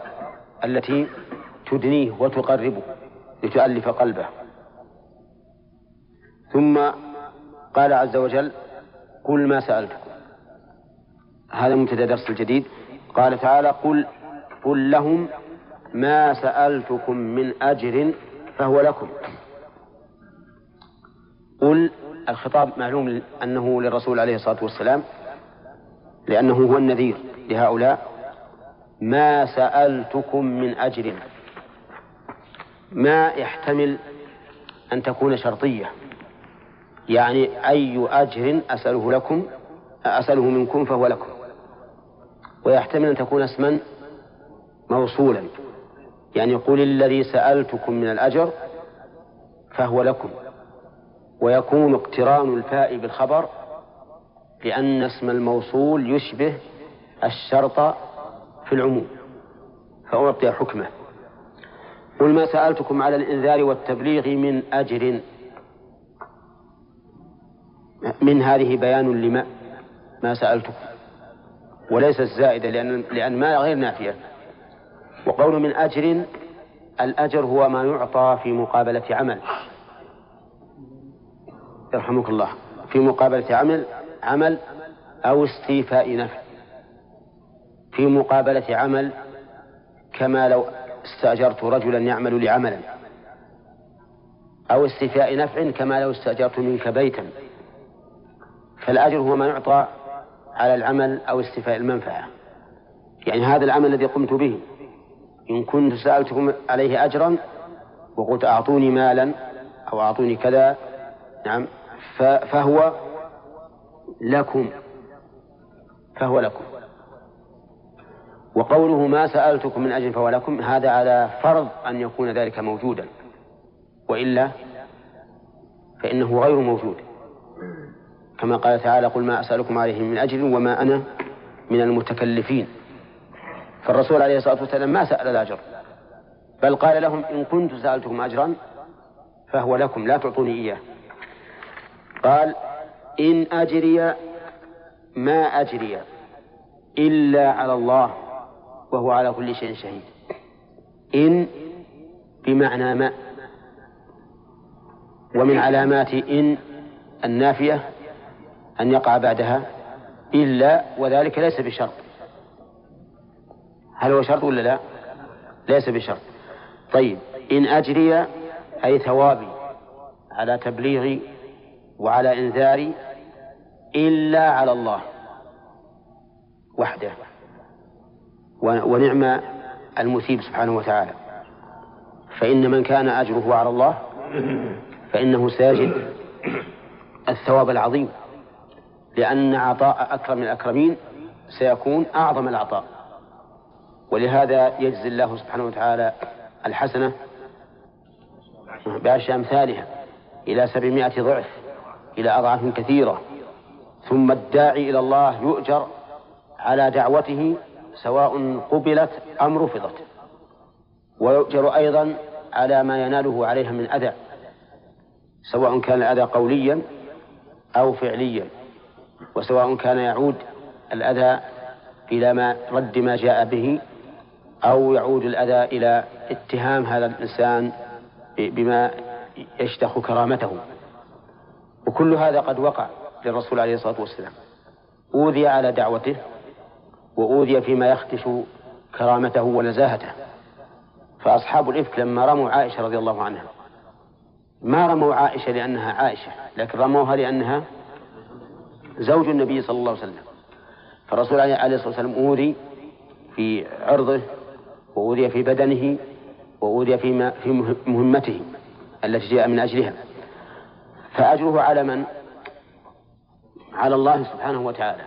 التي تدنيه وتقربه لتؤلف قلبه. ثم قال عز وجل قل ما سألتكم. هذا مبتدأ درس الجديد. قال تعالى قل قل لهم ما سألتكم من أجر فهو لكم. قل الخطاب معلوم أنه للرسول عليه الصلاة والسلام لأنه هو النذير لهؤلاء. ما سألتكم من أجر. ما يحتمل أن تكون شرطية. يعني أي أجر أسأله لكم أسأله منكم فهو لكم. ويحتمل أن تكون اسما موصولا. يعني قل الذي سألتكم من الأجر فهو لكم. ويكون اقتران الفاء بالخبر لأن اسم الموصول يشبه الشرط في العموم فأعطي حكمه. قل ما سألتكم على الإنذار والتبليغ من أجر. من هذه بيان لما؟ ما سألتكم. وليست زائدة لأن لأن ما غير نافية. وقول من أجر الأجر هو ما يعطى في مقابلة عمل. يرحمك الله. في مقابلة عمل عمل أو استيفاء نفع. في مقابلة عمل كما لو استأجرت رجلا يعمل لعملا. أو استيفاء نفع كما لو استأجرت منك بيتا. فالأجر هو ما يعطى على العمل أو استيفاء المنفعة. يعني هذا العمل الذي قمت به. إن كنت سألتكم عليه أجرا وقلت أعطوني مالا أو أعطوني كذا نعم فهو لكم. فهو لكم. وقوله ما سألتكم من أجل فهو لكم هذا على فرض أن يكون ذلك موجودا. وإلا فإنه غير موجود. كما قال تعالى قل ما أسألكم عليه من أجر وما أنا من المتكلفين. فالرسول عليه الصلاة والسلام ما سأل الأجر بل قال لهم إن كنت سألتكم أجرا فهو لكم لا تعطوني إياه. قال إن أجري ما أجري إلا على الله. وهو على كل شيء شهيد. إن بمعنى ما ومن علامات إن النافية أن يقع بعدها إلا وذلك ليس بشرط. هل هو شرط ولا لا؟ ليس بشرط. طيب إن أجري أي ثوابي على تبليغي وعلى إنذاري إلا على الله وحده. ونعم المثيب سبحانه وتعالى. فإن من كان أجره على الله فإنه ساجد الثواب العظيم لأن عطاء أكرم الأكرمين سيكون أعظم العطاء. ولهذا يجزي الله سبحانه وتعالى الحسنة بعشر أمثالها إلى سبعمائة ضعف إلى أضعاف كثيرة ثم الداعي إلى الله يؤجر على دعوته سواء قبلت أم رفضت. ويؤجر أيضا على ما يناله عليها من أذى سواء كان الأذى قوليا أو فعليا وسواء كان يعود الأذى إلى ما رد ما جاء به أو يعود الأذى إلى اتهام هذا الإنسان بما يشتخ كرامته. وكل هذا قد وقع للرسول عليه الصلاة والسلام. أوذي على دعوته وأوذي فيما يخدش كرامته ونزاهته. فأصحاب الإفك لما رموا عائشة رضي الله عنها ما رموا عائشة لأنها عائشة لكن رموها لأنها زوج النبي صلى الله عليه وسلم. فالرسول عليه الصلاة والسلام أوذي في عرضه وأوذي في بدنه وأوذي في في مهمته التي جاء من أجلها. فأجره على من؟ على الله سبحانه وتعالى.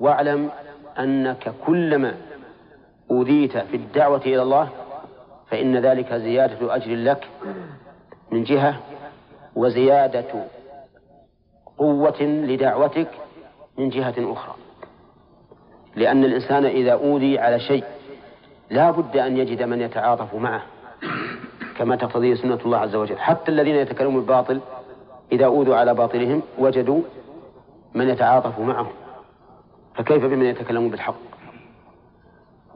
واعلم أنك كلما أوذيت في الدعوة إلى الله فإن ذلك زيادة أجر لك من جهة وزيادة قوة لدعوتك من جهة أخرى. لأن الإنسان إذا أوذي على شيء لا بد أن يجد من يتعاطف معه كما تقتضي سنة الله عز وجل. حتى الذين يتكلمون بالباطل إذا أوذوا على باطلهم وجدوا من يتعاطف معهم. فكيف بمن يتكلمون بالحق؟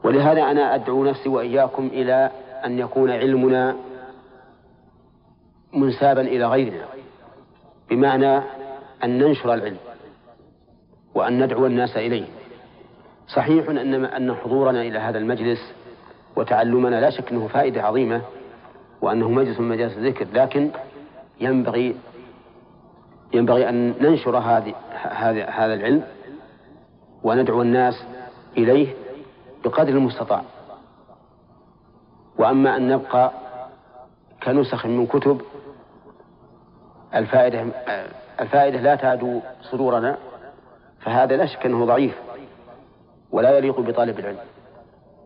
ولهذا أنا أدعو نفسي وإياكم إلى أن يكون علمنا منسابا إلى غيرنا بمعنى أن ننشر العلم وأن ندعو الناس إليه. صحيح أن أن حضورنا إلى هذا المجلس وتعلمنا لا شك أنه فائدة عظيمة وأنه مجلس من مجالس الذكر لكن ينبغي ينبغي أن ننشر هذه هذا العلم وندعو الناس إليه بقدر المستطاع. وأما أن نبقى كنسخ من كتب الفائدة الفائدة لا تعدو صدورنا فهذا لا شك أنه ضعيف ولا يليق بطالب العلم.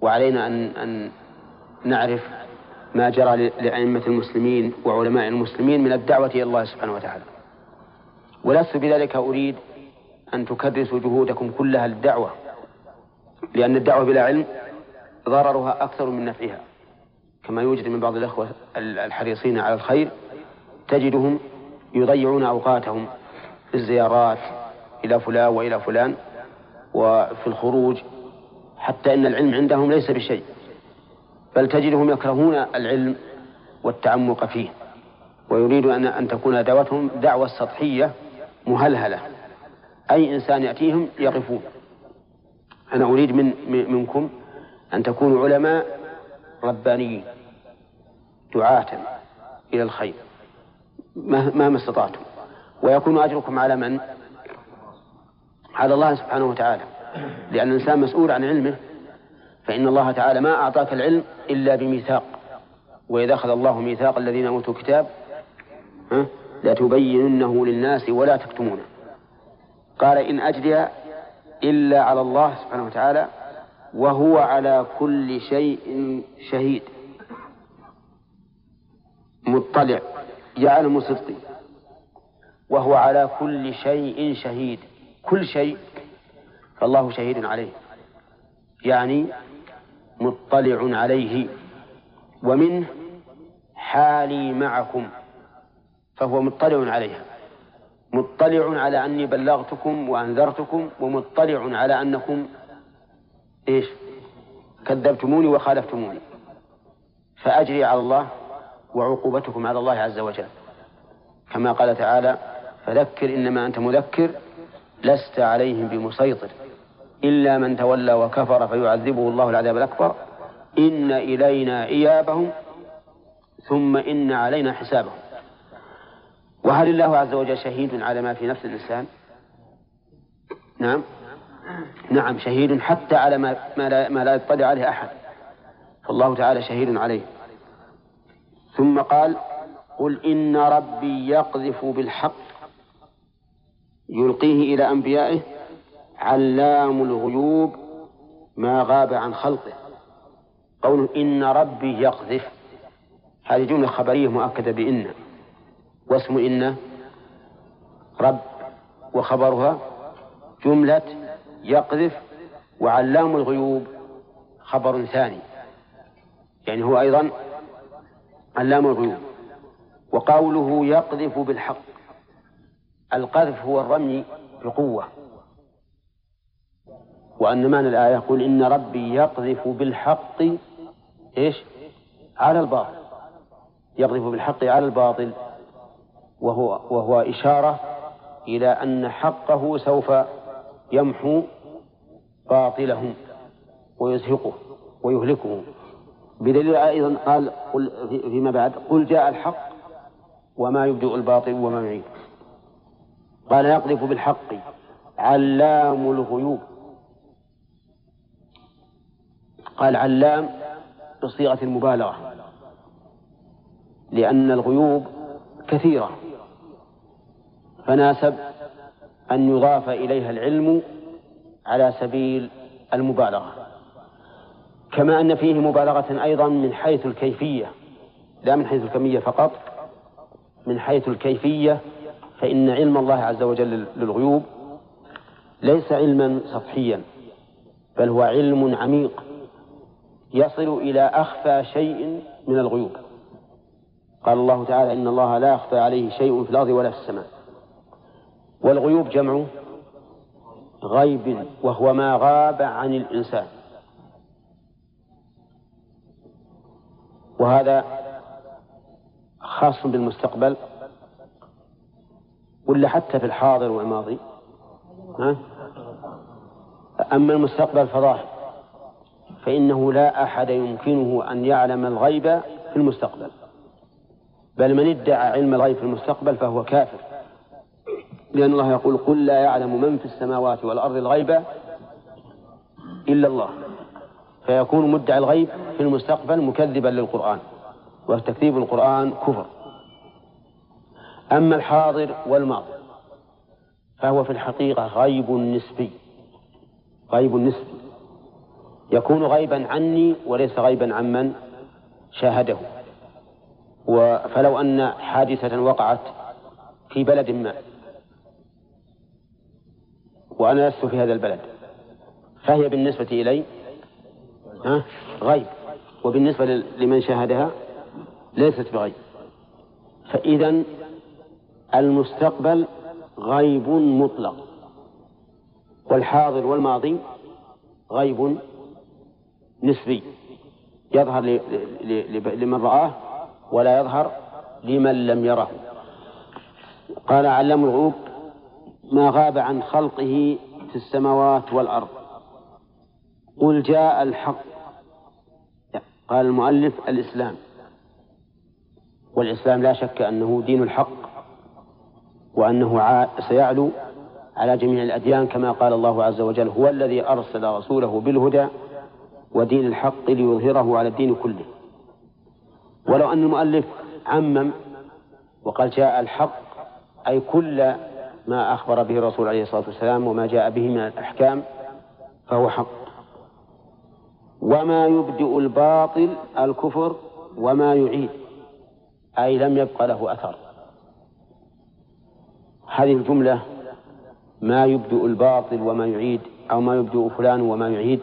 وعلينا أن أن نعرف ما جرى لأئمة المسلمين وعلماء المسلمين من الدعوة إلى الله سبحانه وتعالى. ولست بذلك أريد أن تكرسوا جهودكم كلها للدعوة لأن الدعوة بلا علم ضررها أكثر من نفعها. كما يوجد من بعض الأخوة الحريصين على الخير تجدهم يضيعون أوقاتهم في الزيارات إلى فلان وإلى فلان وفي الخروج حتى إن العلم عندهم ليس بشيء. بل تجدهم يكرهون العلم والتعمق فيه ويريد أن أن تكون دعوتهم دعوة سطحية مهلهلة. أي إنسان يأتيهم يقفون. أنا أريد من منكم أن تكونوا علماء ربانيين دعاة إلى الخير. مهما استطعتم. ويكون أجركم على من؟ على الله سبحانه وتعالى. لأن الإنسان مسؤول عن علمه فإن الله تعالى ما أعطاك العلم إلا بميثاق. وإذا أخذ الله ميثاق الذين أوتوا الكتاب لتبيننه للناس ولا تكتمونه. قال إن أجري إلا على الله سبحانه وتعالى وهو على كل شيء شهيد. مطلع يعلم صدقي وهو على كل شيء شهيد. كل شيء فالله شهيد عليه. يعني مطلع عليه. ومنه حالي معكم فهو مطلع عليها. مطلع على أني بلغتكم وأنذرتكم ومطلع على أنكم إيش؟ كذبتموني وخالفتموني. فأجري على الله وعقوبتكم على الله عز وجل. كما قال تعالى فذكر إنما أنت مذكر لست عليهم بمسيطر. إلا من تولى وكفر فيعذبه الله العذاب الأكبر. إن إلينا إيابهم ثم إن علينا حسابهم. وهل الله عز وجل شهيد على ما في نفس الإنسان؟ نعم. نعم شهيد حتى على ما, ما, لا, ما لا يطلع عليه أحد. فالله تعالى شهيد عليه. ثم قال قل إن ربي يقذف بالحق يلقيه إلى أنبيائه علام الغيوب ما غاب عن خلقه. قوله إن ربي يقذف هذه جملة خبرية مؤكدة بإن. واسم إن رب وخبرها جملة يقذف وعلام الغيوب خبر ثاني. يعني هو أيضا علام الغيوب. وقوله يقذف بالحق القذف هو الرمي بقوة وأن معنى الآية يقول إن ربي يقذف بالحق إيش؟ على الباطل. يقذف بالحق على الباطل. وهو وهو إشارة إلى أن حقه سوف يمحو باطله ويزهقه ويهلكه. بدليل أيضا قال قل فيما بعد قل جاء الحق وما يبدئ الباطل وما يعيد. قال يقذف بالحق علام الغيوب. قال علام بصيغة المبالغة. لأن الغيوب كثيرة. فناسب أن يضاف إليها العلم على سبيل المبالغة. كما أن فيه مبالغة أيضا من حيث الكيفية لا من حيث الكمية فقط من حيث الكيفية فإن علم الله عز وجل للغيوب ليس علما سطحيا بل هو علم عميق يصل إلى أخفى شيء من الغيوب. قال الله تعالى إن الله لا يخفى عليه شيء في الأرض ولا في السماء. والغيوب جمع غيب وهو ما غاب عن الإنسان. وهذا خاص بالمستقبل ولا حتى في الحاضر والماضي؟ ها؟ أما المستقبل فظاهر فإنه لا أحد يمكنه أن يعلم الغيب في المستقبل. بل من ادعى علم الغيب في المستقبل فهو كافر. لأن الله يقول قل لا يعلم من في السماوات والأرض الغيب إلا الله. فيكون مدعي الغيب في المستقبل مكذبا للقرآن وتكذيب القرآن كفر. أما الحاضر والماضي فهو في الحقيقة غيب نسبي غيب نسبي. يكون غيبا عني وليس غيبا عمن شاهده. فلو أن حادثة وقعت في بلد ما وأنا لست في هذا البلد. فهي بالنسبة إلي غيب. وبالنسبة لمن شاهدها ليست بغيب. فإذا المستقبل غيب مطلق والحاضر والماضي غيب نسبي. يظهر لمن رآه ولا يظهر لمن لم يره. قال علم الغيوب ما غاب عن خلقه في السماوات والأرض. قل جاء الحق. قال المؤلف الإسلام. والإسلام لا شك أنه دين الحق وأنه سيعلو على جميع الأديان كما قال الله عز وجل هو الذي أرسل رسوله بالهدى ودين الحق ليظهره على الدين كله. ولو أن المؤلف عمم وقال جاء الحق أي كل ما أخبر به الرسول عليه الصلاة والسلام وما جاء به من الأحكام فهو حق. وما يبدئ الباطل الكفر وما يعيد أي لم يبق له أثر. هذه الجملة ما يبدئ الباطل وما يعيد أو ما يبدئ فلان وما يعيد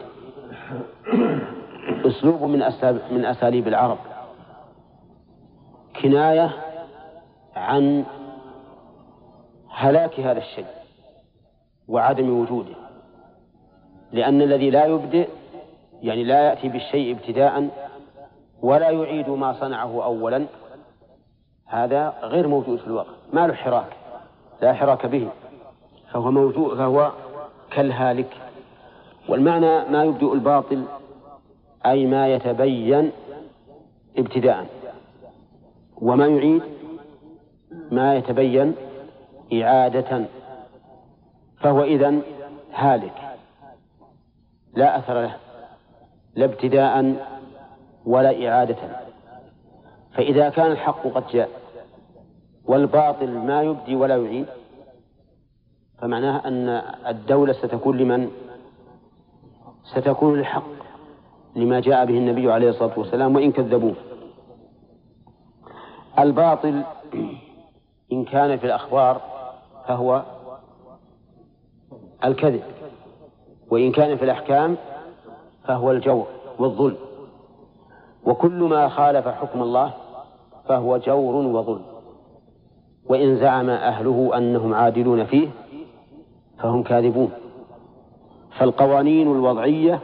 أسلوب من من أساليب العرب. كناية عن هلاك هذا الشيء وعدم وجوده لأن الذي لا يبدئ يعني لا يأتي بالشيء ابتداء ولا يعيد ما صنعه أولا هذا غير موجود في الواقع ما له حراك لا حراك به فهو موجود فهو كالهالك. والمعنى ما يبدئ الباطل أي ما يتبين ابتداء وما يعيد ما يتبين إعادة فهو إذن هالك. لا أثر له لا ابتداء ولا إعادة. فإذا كان الحق قد جاء والباطل ما يبدي ولا يعيد فمعناه أن الدولة ستكون لمن؟ ستكون للحق لما جاء به النبي عليه الصلاة والسلام وإن كذبوه. الباطل إن كان في الأخبار فهو الكذب. وإن كان في الأحكام فهو الجور والظلم. وكل ما خالف حكم الله فهو جور وظلم. وإن زعم أهله أنهم عادلون فيه فهم كاذبون. فالقوانين الوضعية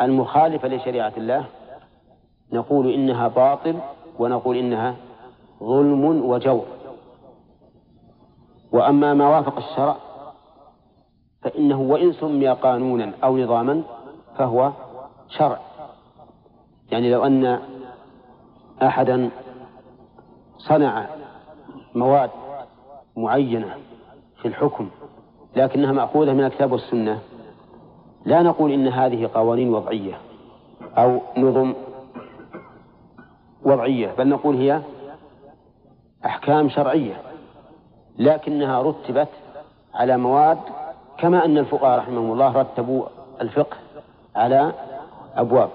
المخالفة لشريعة الله نقول إنها باطل ونقول إنها ظلم وجور. وأما ما وافق الشرع فإنه وإن سمي قانونا أو نظاما فهو شرع. يعني لو أن أحدا صنع مواد معينة في الحكم لكنها مأخوذة من الكتاب والسنة لا نقول إن هذه قوانين وضعية أو نظم وضعية بل نقول هي أحكام شرعية. لكنها رتبت على مواد كما أن الفقهاء رحمهم الله رتبوا الفقه على أبواب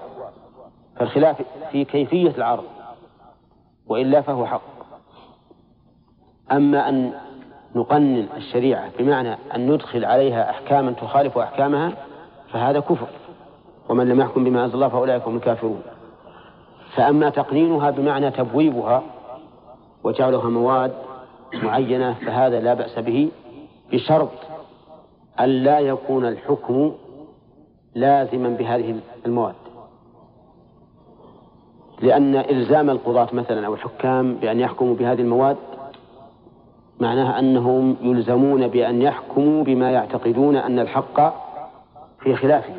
فالخلاف في كيفية العرض وإلا فهو حق. أما أن نقنن الشريعة بمعنى أن ندخل عليها أحكاما تخالف أحكامها فهذا كفر ومن لم يحكم بما أنزل الله فأولئك هم الكافرون. فأما تقنينها بمعنى تبويبها وجعلها مواد معينة فهذا لا بأس به بشرط أن لا يكون الحكم لازما بهذه المواد. لأن إلزام القضاة مثلا أو الحكام بأن يحكموا بهذه المواد معناها أنهم يلزمون بأن يحكموا بما يعتقدون أن الحق في خلافه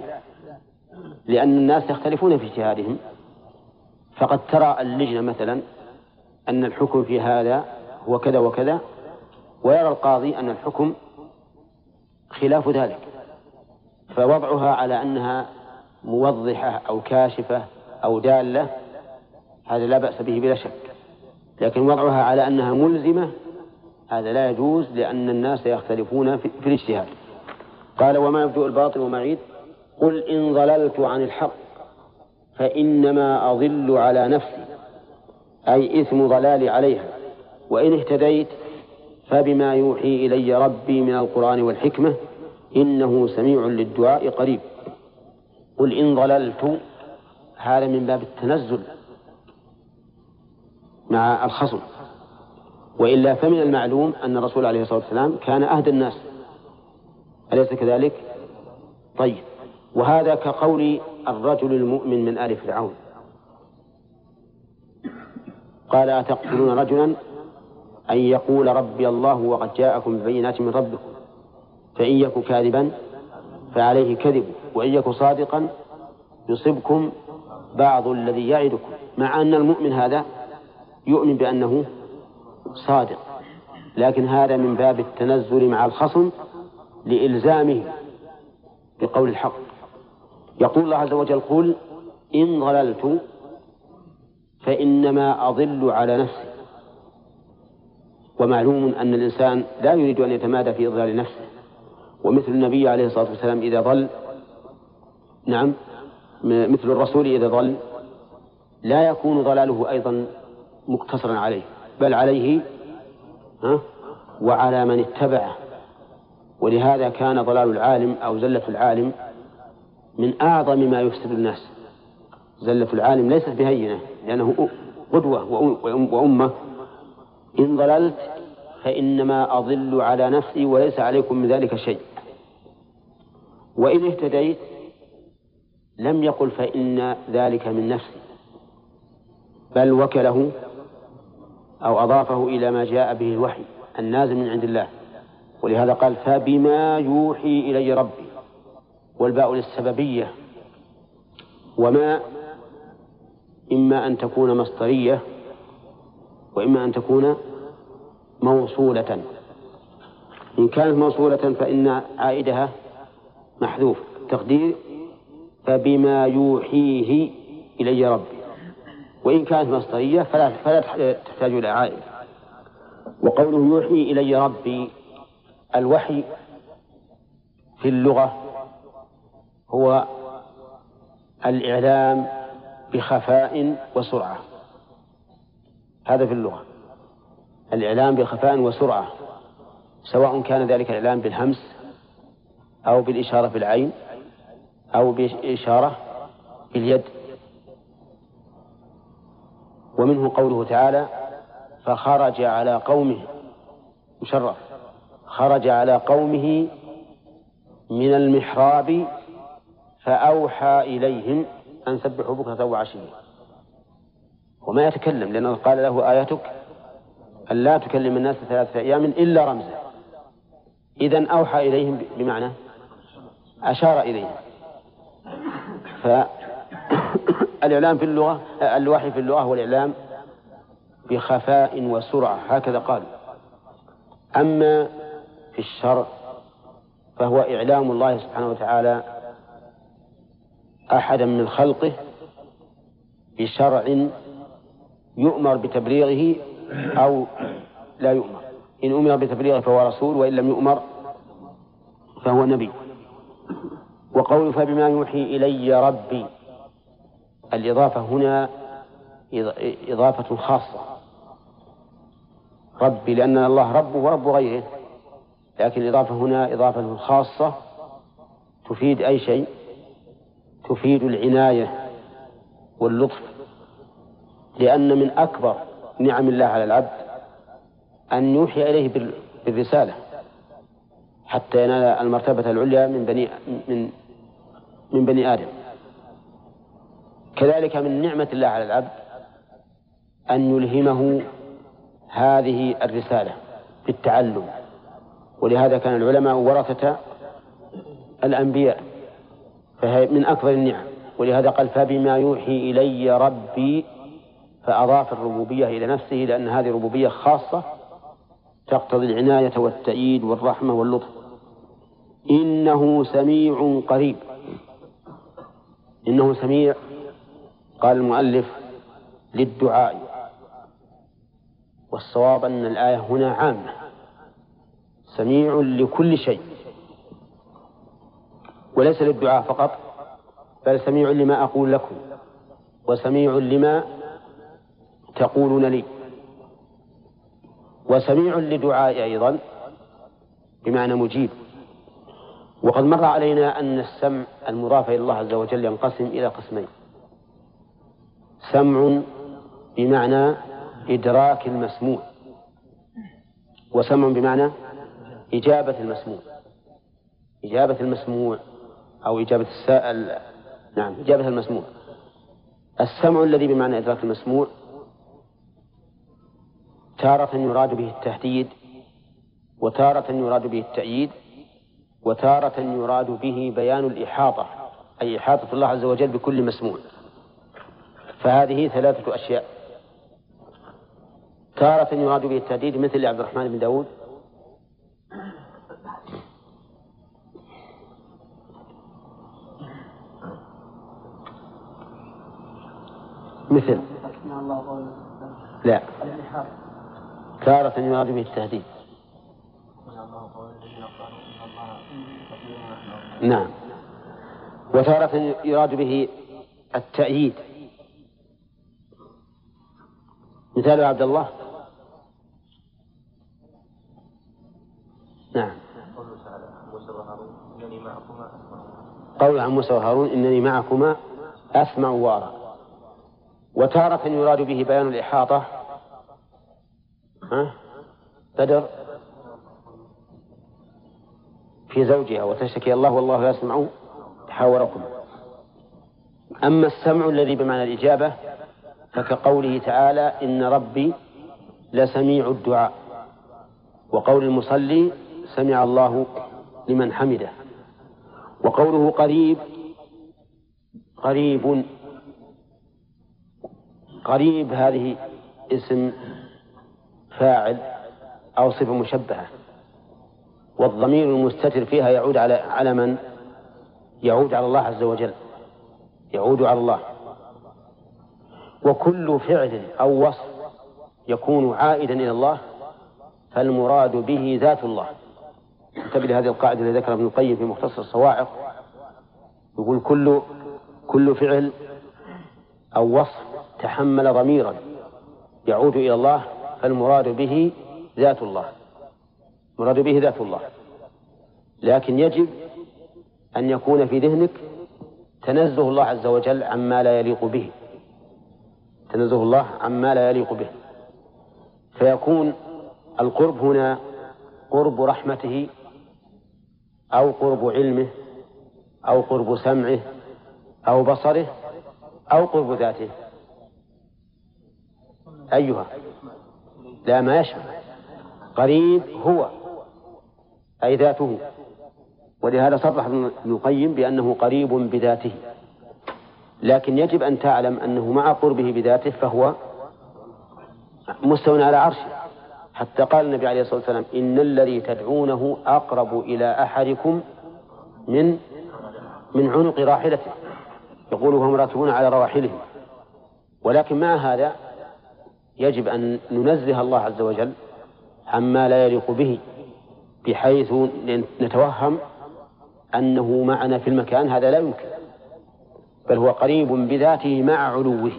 لأن الناس يختلفون في اجتهادهم. فقد ترى اللجنة مثلا أن الحكم في هذا هو كذا وكذا ويرى القاضي أن الحكم خلاف ذلك فوضعها على أنها موضحة أو كاشفة أو دالة هذا لا بأس به بلا شك لكن وضعها على أنها ملزمة هذا لا يجوز لأن الناس يختلفون في, الاجتهاد. قال وما يبدو الباطل وما قل إن ضللت عن الحق فإنما أضل على نفسي أي إثم ضلالي عليها. وإن اهتديت فبما يوحي إلي ربي من القرآن والحكمة إنه سميع للدعاء قريب. قل إن ضللت هذا من باب التنزل مع الخصم. وإلا فمن المعلوم أن الرسول عليه الصلاة والسلام كان أهدى الناس. أليس كذلك؟ طيب. وهذا كقول الرجل المؤمن من آل فرعون. قال أتقتلون رجلا؟ أن يقول ربي الله وقد جاءكم ببينات من ربكم فإن يك كاذبا فعليه كذب وإن يك صادقا يصبكم بعض الذي يعدكم مع أن المؤمن هذا يؤمن بأنه صادق. لكن هذا من باب التنزل مع الخصم لإلزامه بقول الحق. يقول الله عز وجل قل إن ضللت فإنما أضل على نفسي. ومعلوم أن الإنسان لا يريد أن يتمادى في إضلال نفسه. ومثل النبي عليه الصلاة والسلام إذا ضل نعم مثل الرسول إذا ضل لا يكون ضلاله أيضا مقتصرا عليه بل عليه ها وعلى من اتبعه. ولهذا كان ضلال العالم أو زلة العالم من أعظم ما يفسد الناس. زلة العالم ليست بهينة لأنه قدوة وأمة إن ضللت فإنما أضل على نفسي وليس عليكم من ذلك شيء. وإن اهتديت لم يقل فإن ذلك من نفسي بل وكله أو أضافه إلى ما جاء به الوحي النازل من عند الله. ولهذا قال فبما يوحي إلي ربي والباء للسببية وما إما أن تكون مصدرية وإما أن تكون موصولة. إن كانت موصولة فإن عائدها محذوف. تقدير فبما يوحيه إلي ربي. وإن كانت مصدرية فلا فلا تحتاج إلى عائد. وقوله يوحي إلي ربي الوحي في اللغة هو الإعلام بخفاء وسرعة. هذا في اللغة. الإعلام بخفاء وسرعة سواء كان ذلك الإعلام بالهمس أو بالإشارة بالعين أو بإشارة باليد ومنه قوله تعالى فخرج على قومه مشرف. خرج على قومه من المحراب فأوحى إليهم أن سبحوا بكرة وعشية. وما يتكلم لأنه قال له آيتك أن لا تكلم الناس ثلاثة أيام إلا رمزا. إذا أوحى إليهم بمعنى أشار إليهم. فالإعلام في اللغة الوحي في اللغة هو الإعلام بخفاء وسرعة هكذا قال. أما في الشرع فهو إعلام الله سبحانه وتعالى أحدا من خلقه بشرع يؤمر بتبليغه أو لا يؤمر. إن أمر بتبليغه فهو رسول وإن لم يؤمر فهو نبي. وقول فبما يوحي إلي ربي. الإضافة هنا إضافة خاصة. ربي لأن الله ربه ورب غيره. لكن الإضافة هنا إضافة خاصة. تفيد أي شيء؟ تفيد العناية واللطف. لأن من أكبر نعم الله على العبد أن يوحي إليه بالرسالة حتى ينال المرتبة العليا من بني من من بني آدم. كذلك من نعمة الله على العبد أن يلهمه هذه الرسالة بالتعلم. ولهذا كان العلماء ورثة الأنبياء فهي من أكبر النعم. ولهذا قال فبما يوحي إلي ربي فأضاف الربوبية إلى نفسه لأن هذه ربوبية خاصة تقتضي العناية والتأييد والرحمة واللطف. إنه سميع قريب. إنه سميع قال المؤلف للدعاء. والصواب أن الآية هنا عامة. سميع لكل شيء. وليس للدعاء فقط بل سميع لما أقول لكم وسميع لما تقولون لي. وسميع لدعائي أيضا بمعنى مجيب. وقد مر علينا أن السمع المضاف إلى الله عز وجل ينقسم إلى قسمين. سمع بمعنى إدراك المسموع وسمع بمعنى إجابة المسموع. إجابة المسموع أو إجابة السائل نعم إجابة المسموع. السمع الذي بمعنى إدراك المسموع تارة يراد به التهديد وتارة يراد به التأييد وتارة يراد به بيان الإحاطة أي إحاطة الله عز وجل بكل مسموع. فهذه ثلاثة أشياء. تارة يراد به التهديد مثل عبد الرحمن بن داود. مثل. لا. تارة يراد به التهديد. نعم. وتارة يراد به التأييد. مثال عبد الله. نعم. قول عن موسى وهارون إنني معكما أسمع وأرى. وتارة يراد به بيان الإحاطة ها؟ بدر في زوجها وتشتكي الله والله يسمع تحاوركم. أما السمع الذي بمعنى الإجابة فكقوله تعالى إن ربي لسميع الدعاء. وقول المصلي سمع الله لمن حمده. وقوله قريب قريب قريب هذه اسم فاعل أو صفة مشبهة. والضمير المستتر فيها يعود على على من؟ يعود على الله عز وجل. يعود على الله. وكل فعل أو وصف يكون عائدا إلى الله فالمراد به ذات الله. انتبه لهذه القاعدة التي ذكرها ابن القيم في مختصر الصواعق. يقول كل كل فعل أو وصف تحمل ضميرا يعود إلى الله فالمراد به ذات الله. مراد به ذات الله. لكن يجب أن يكون في ذهنك تنزه الله عز وجل عما لا يليق به. تنزه الله عما لا يليق به. فيكون القرب هنا قرب رحمته أو قرب علمه أو قرب سمعه أو بصره أو قرب ذاته. أيها. لا ما يشمل قريب هو أي ذاته. ولهذا صرح ابن القيم بأنه قريب بذاته. لكن يجب أن تعلم أنه مع قربه بذاته فهو مستوى على عرشه. حتى قال النبي عليه الصلاة والسلام إن الذي تدعونه أقرب إلى أحدكم من من عنق راحلته. يقول وهم راكبون على رواحلهم. ولكن مع هذا يجب أن ننزه الله عز وجل عما لا يليق به بحيث نتوهم أنه معنا في المكان هذا لا يمكن بل هو قريب بذاته مع علوه.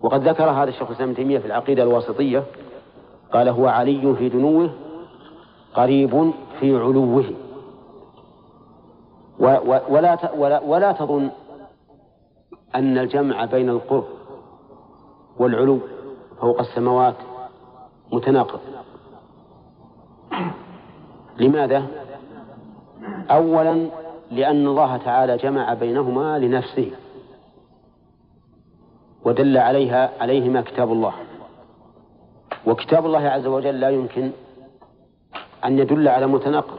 وقد ذكر هذا الشيخ الإسلام تيمية في العقيدة الواسطية قال هو علي في دنوه قريب في علوه. ولا ولا ولا تظن أن الجمع بين القرب والعلو فوق السماوات متناقض. لماذا؟ أولا لأن الله تعالى جمع بينهما لنفسه ودل عليها عليهما كتاب الله. وكتاب الله عز وجل لا يمكن أن يدل على متناقض.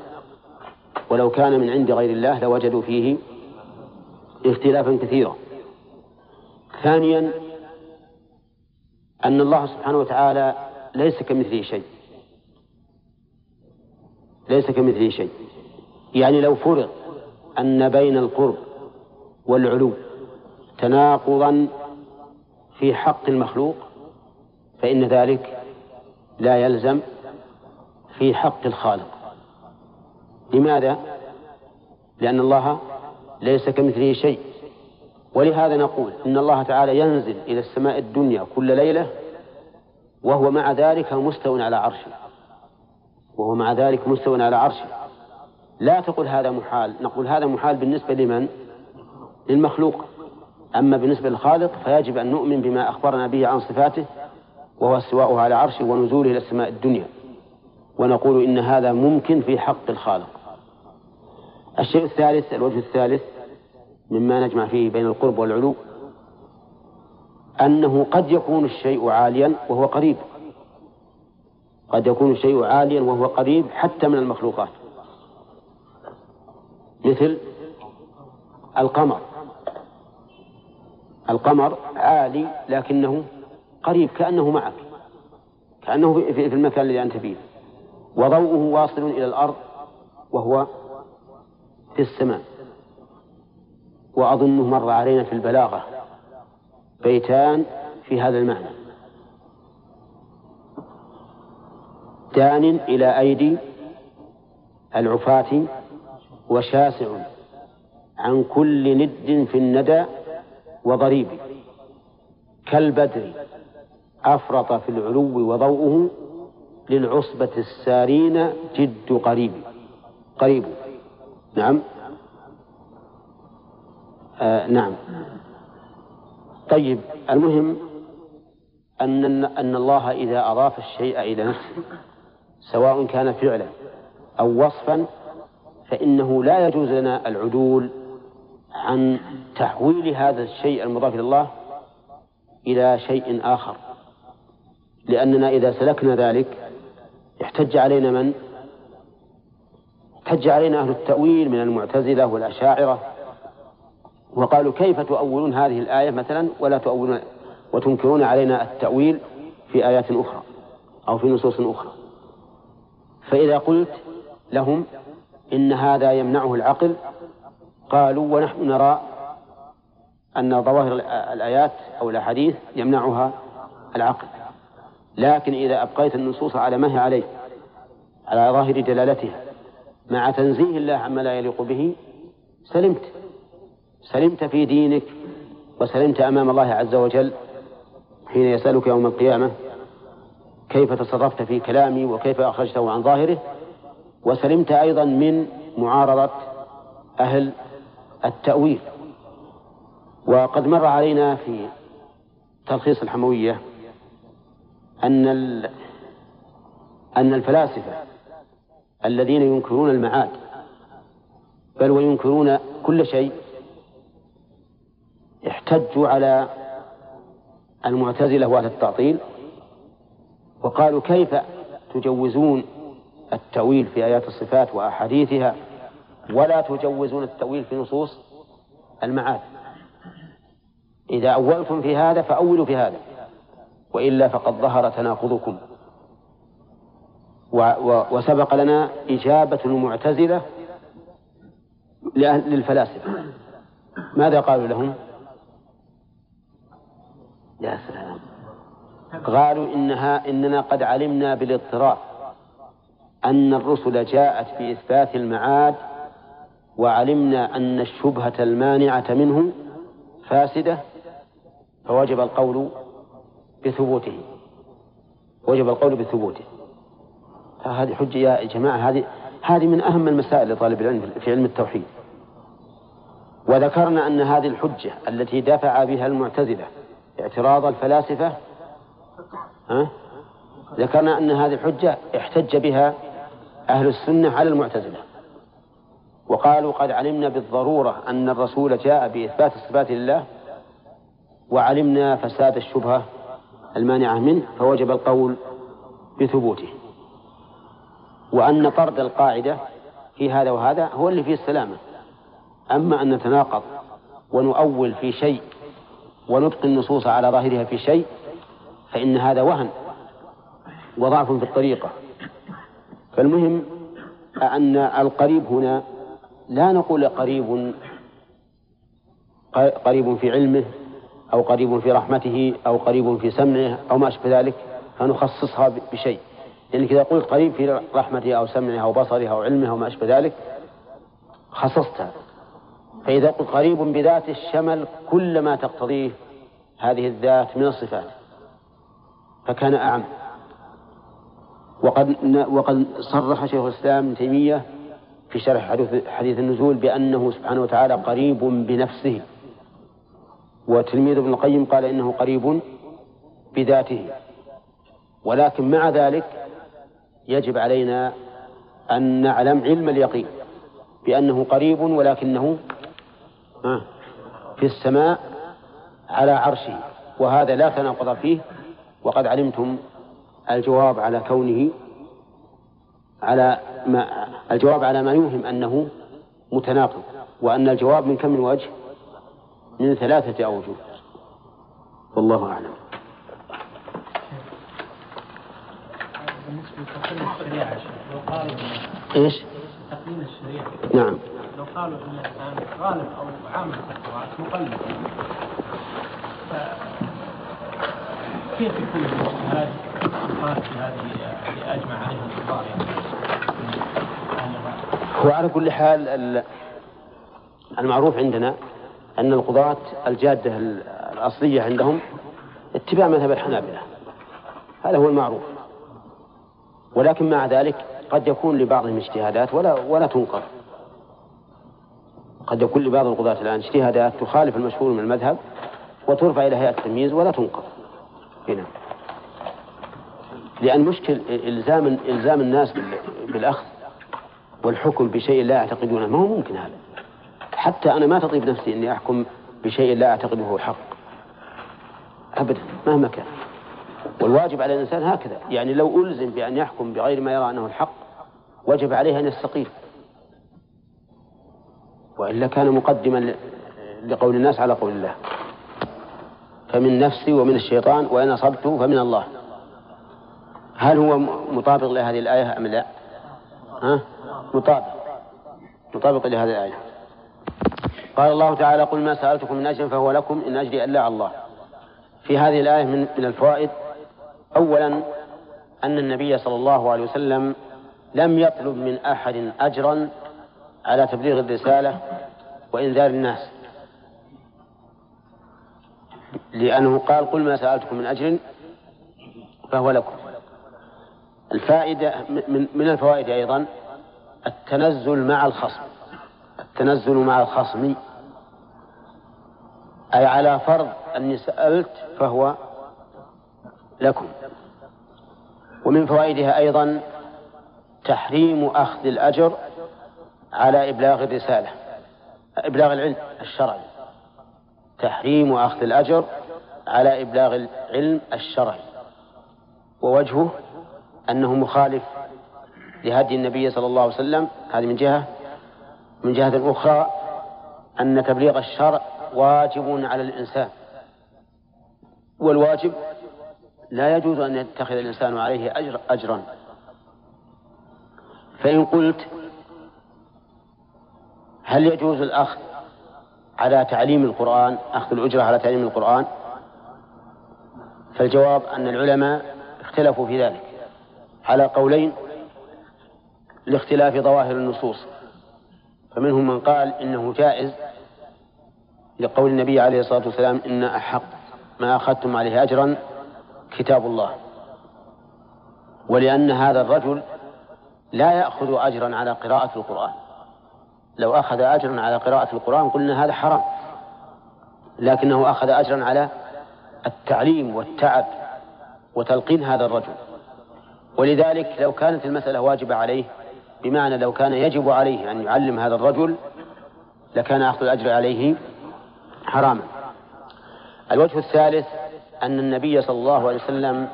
ولو كان من عند غير الله لوجدوا فيه اختلافا كثيرا. ثانيا أن الله سبحانه وتعالى ليس كمثله شيء. ليس كمثله شيء. يعني لو فرض أن بين القرب والعلو تناقضا في حق المخلوق فإن ذلك لا يلزم في حق الخالق. لماذا؟ لأن الله ليس كمثله شيء. ولهذا نقول إن الله تعالى ينزل إلى السماء الدنيا كل ليلة وهو مع ذلك مستو على عرشه. وهو مع ذلك مستو على عرشه. لا تقول هذا محال. نقول هذا محال بالنسبة لمن؟ للمخلوق. أما بالنسبة للخالق فيجب أن نؤمن بما أخبرنا به عن صفاته وهو استواؤه على عرشه ونزوله إلى السماء الدنيا. ونقول إن هذا ممكن في حق الخالق. الشيء الثالث الوجه الثالث مما نجمع فيه بين القرب والعلو أنه قد يكون الشيء عاليا وهو قريب. قد يكون الشيء عاليا وهو قريب حتى من المخلوقات. مثل القمر. القمر عالي لكنه قريب كأنه معك كأنه في المكان الذي أنت فيه. وضوءه واصل إلى الأرض وهو في السماء. وأظنه مر علينا في البلاغة. بيتان في هذا المعنى. دان إلى أيدي العفاة وشاسع عن كل ند في الندى وضريب. كالبدر أفرط في العلو وضوءه للعصبة السارين جد قريب. قريب. نعم. آه نعم طيب المهم أن أن الله إذا أضاف الشيء إلى نفسه سواء كان فعلا أو وصفا فإنه لا يجوز لنا العدول عن تحويل هذا الشيء المضاف إلى الله إلى شيء آخر لأننا إذا سلكنا ذلك احتج علينا من؟ احتج علينا أهل التأويل من المعتزلة والأشاعرة وقالوا كيف تؤولون هذه الآية مثلا ولا تؤولون وتنكرون علينا التأويل في آيات أخرى أو في نصوص أخرى؟ فإذا قلت لهم إن هذا يمنعه العقل قالوا ونحن نرى أن ظواهر الآيات أو الأحاديث يمنعها العقل. لكن إذا أبقيت النصوص على ما هي عليه على ظاهر دلالتها مع تنزيه الله عما لا يليق به سلمت. سلمت في دينك وسلمت أمام الله عز وجل حين يسألك يوم القيامة كيف تصرفت في كلامي وكيف أخرجته عن ظاهره وسلمت أيضا من معارضة أهل التأويل. وقد مر علينا في تلخيص الحموية أن أن الفلاسفة الذين ينكرون المعاد بل وينكرون كل شيء احتجوا على المعتزلة وأهل التعطيل وقالوا كيف تجوزون التأويل في آيات الصفات وأحاديثها ولا تجوزون التأويل في نصوص المعاد؟ إذا أولتم في هذا فأولوا في هذا وإلا فقد ظهر تناقضكم. وسبق لنا إجابة المعتزلة للفلاسفة. ماذا قالوا لهم؟ يا سلام. قالوا إنها إننا قد علمنا بالاضطراب أن الرسل جاءت في إثبات المعاد وعلمنا أن الشبهة المانعة منه فاسدة فوجب القول بثبوته. وجب القول بثبوته. هذه حجة يا جماعة هذه هذه من أهم المسائل لطالب العلم في علم التوحيد. وذكرنا أن هذه الحجة التي دفع بها المعتزلة اعتراض الفلاسفة؟ ها؟ ذكرنا أن هذه الحجة احتج بها أهل السنة على المعتزلة. وقالوا قد علمنا بالضرورة أن الرسول جاء بإثبات الصفات لله وعلمنا فساد الشبهة المانعة منه فوجب القول بثبوته. وأن طرد القاعدة في هذا وهذا هو اللي فيه السلامة. أما أن نتناقض ونؤول في شيء ونبقي النصوص على ظاهرها في شيء فإن هذا وهن وضعف في الطريقة. فالمهم أن القريب هنا لا نقول قريب قريب في علمه أو قريب في رحمته أو قريب في سمعه أو ما أشبه ذلك فنخصصها بشيء. لأنك يعني إذا قلت قريب في رحمته أو سمعه أو بصره أو علمه أو ما أشبه ذلك خصصتها. فإذا قلت قريب بذات الشمل كل ما تقتضيه هذه الذات من الصفات. فكان أعم. وقد وقد صرح شيخ الإسلام ابن تيمية في شرح حديث, النزول بأنه سبحانه وتعالى قريب بنفسه. وتلميذ ابن القيم قال إنه قريب بذاته. ولكن مع ذلك يجب علينا أن نعلم علم اليقين بأنه قريب ولكنه في السماء على عرشه وهذا لا تناقض فيه وقد علمتم الجواب على كونه على ما الجواب على ما يوهم أنه متناقض وأن الجواب من كم من وجه؟ من ثلاثة أوجه والله أعلم. إيش؟ تقييم الشريعة نعم. لو قالوا إن الانسان غالب أو عامة القراءات مقلد كيف يكون مخالف لهذه اللي اجمع عليها الكبار هو على كل حال المعروف عندنا أن القضاة الجادة الأصلية عندهم اتباع مذهب الحنابلة. هذا هو المعروف. ولكن مع ذلك قد يكون لبعضهم اجتهادات ولا ولا تنقر قد يكون لبعض القضاة الآن اجتهادات تخالف المشهور من المذهب وترفع إلى هيئة التمييز ولا تنقر هنا. لأن مشكل إلزام إلزام الناس بالأخذ والحكم بشيء لا يعتقدونه ما هو ممكن هذا. حتى أنا ما تطيب نفسي إني أحكم بشيء لا أعتقده حق. أبدا. مهما كان. والواجب على الإنسان هكذا. يعني لو ألزم بأن يحكم بغير ما يرى أنه الحق وجب عليه أن يستقيم. وإلا كان مقدما لقول الناس على قول الله. فمن نفسي ومن الشيطان وإن أصبته فمن الله. هل هو مطابق لهذه الآية أم لا؟ ها؟ مطابق. مطابق لهذه الآية. قال الله تعالى قل ما سألتكم من أجر فهو لكم إن أجري إلا على الله. في هذه الآية من من الفوائد. أولا أن النبي صلى الله عليه وسلم لم يطلب من أحد أجرا على تبليغ الرسالة وإنذار الناس. لأنه قال قل ما سألتكم من أجر فهو لكم. الفائدة من الفوائد أيضا التنزل مع الخصم. التنزل مع الخصم. أي على فرض أني سألت فهو لكم. ومن فوائدها أيضا تحريم أخذ الأجر على إبلاغ الرسالة إبلاغ العلم الشرعي. تحريم أخذ الأجر على إبلاغ العلم الشرعي. ووجهه أنه مخالف لهدي النبي صلى الله عليه وسلم. هذه من جهة. من جهة أخرى أن تبليغ الشرع واجب على الإنسان. والواجب لا يجوز أن يتخذ الإنسان عليه أجر أجرا. فإن قلت هل يجوز الأخذ على تعليم القرآن أخذ الأجرة على تعليم القرآن؟ فالجواب أن العلماء اختلفوا في ذلك على قولين لاختلاف ظواهر النصوص. فمنهم من قال إنه جائز لقول النبي عليه الصلاة والسلام إن أحق ما أخذتم عليه أجرا كتاب الله. ولأن هذا الرجل لا يأخذ أجرا على قراءة القرآن. لو أخذ أجرا على قراءة القرآن قلنا هذا حرام. لكنه أخذ أجرا على التعليم والتعب وتلقين هذا الرجل. ولذلك لو كانت المسألة واجبة عليه بمعنى لو كان يجب عليه أن يعلم هذا الرجل لكان أخذ الأجر عليه حراما. الوجه الثالث أن النبي صلى الله عليه وسلم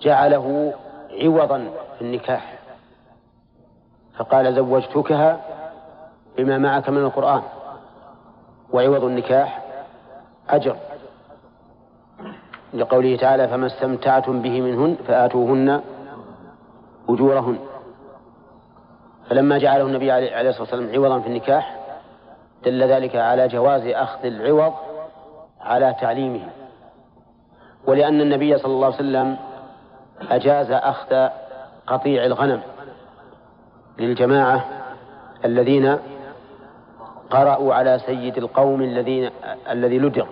جعله عوضا في النكاح. فقال زوجتكها بما معك من القرآن وعوض النكاح أجر. لقوله تعالى فما استمتعتم به منهن فآتوهن أجورهن. فلما جعله النبي عليه الصلاة والسلام عوضا في النكاح دل ذلك على جواز أخذ العوض على تعليمه. ولأن النبي صلى الله عليه وسلم أجاز أخذ قطيع الغنم. للجماعة الذين قرأوا على سيد القوم الذين الذي لدغ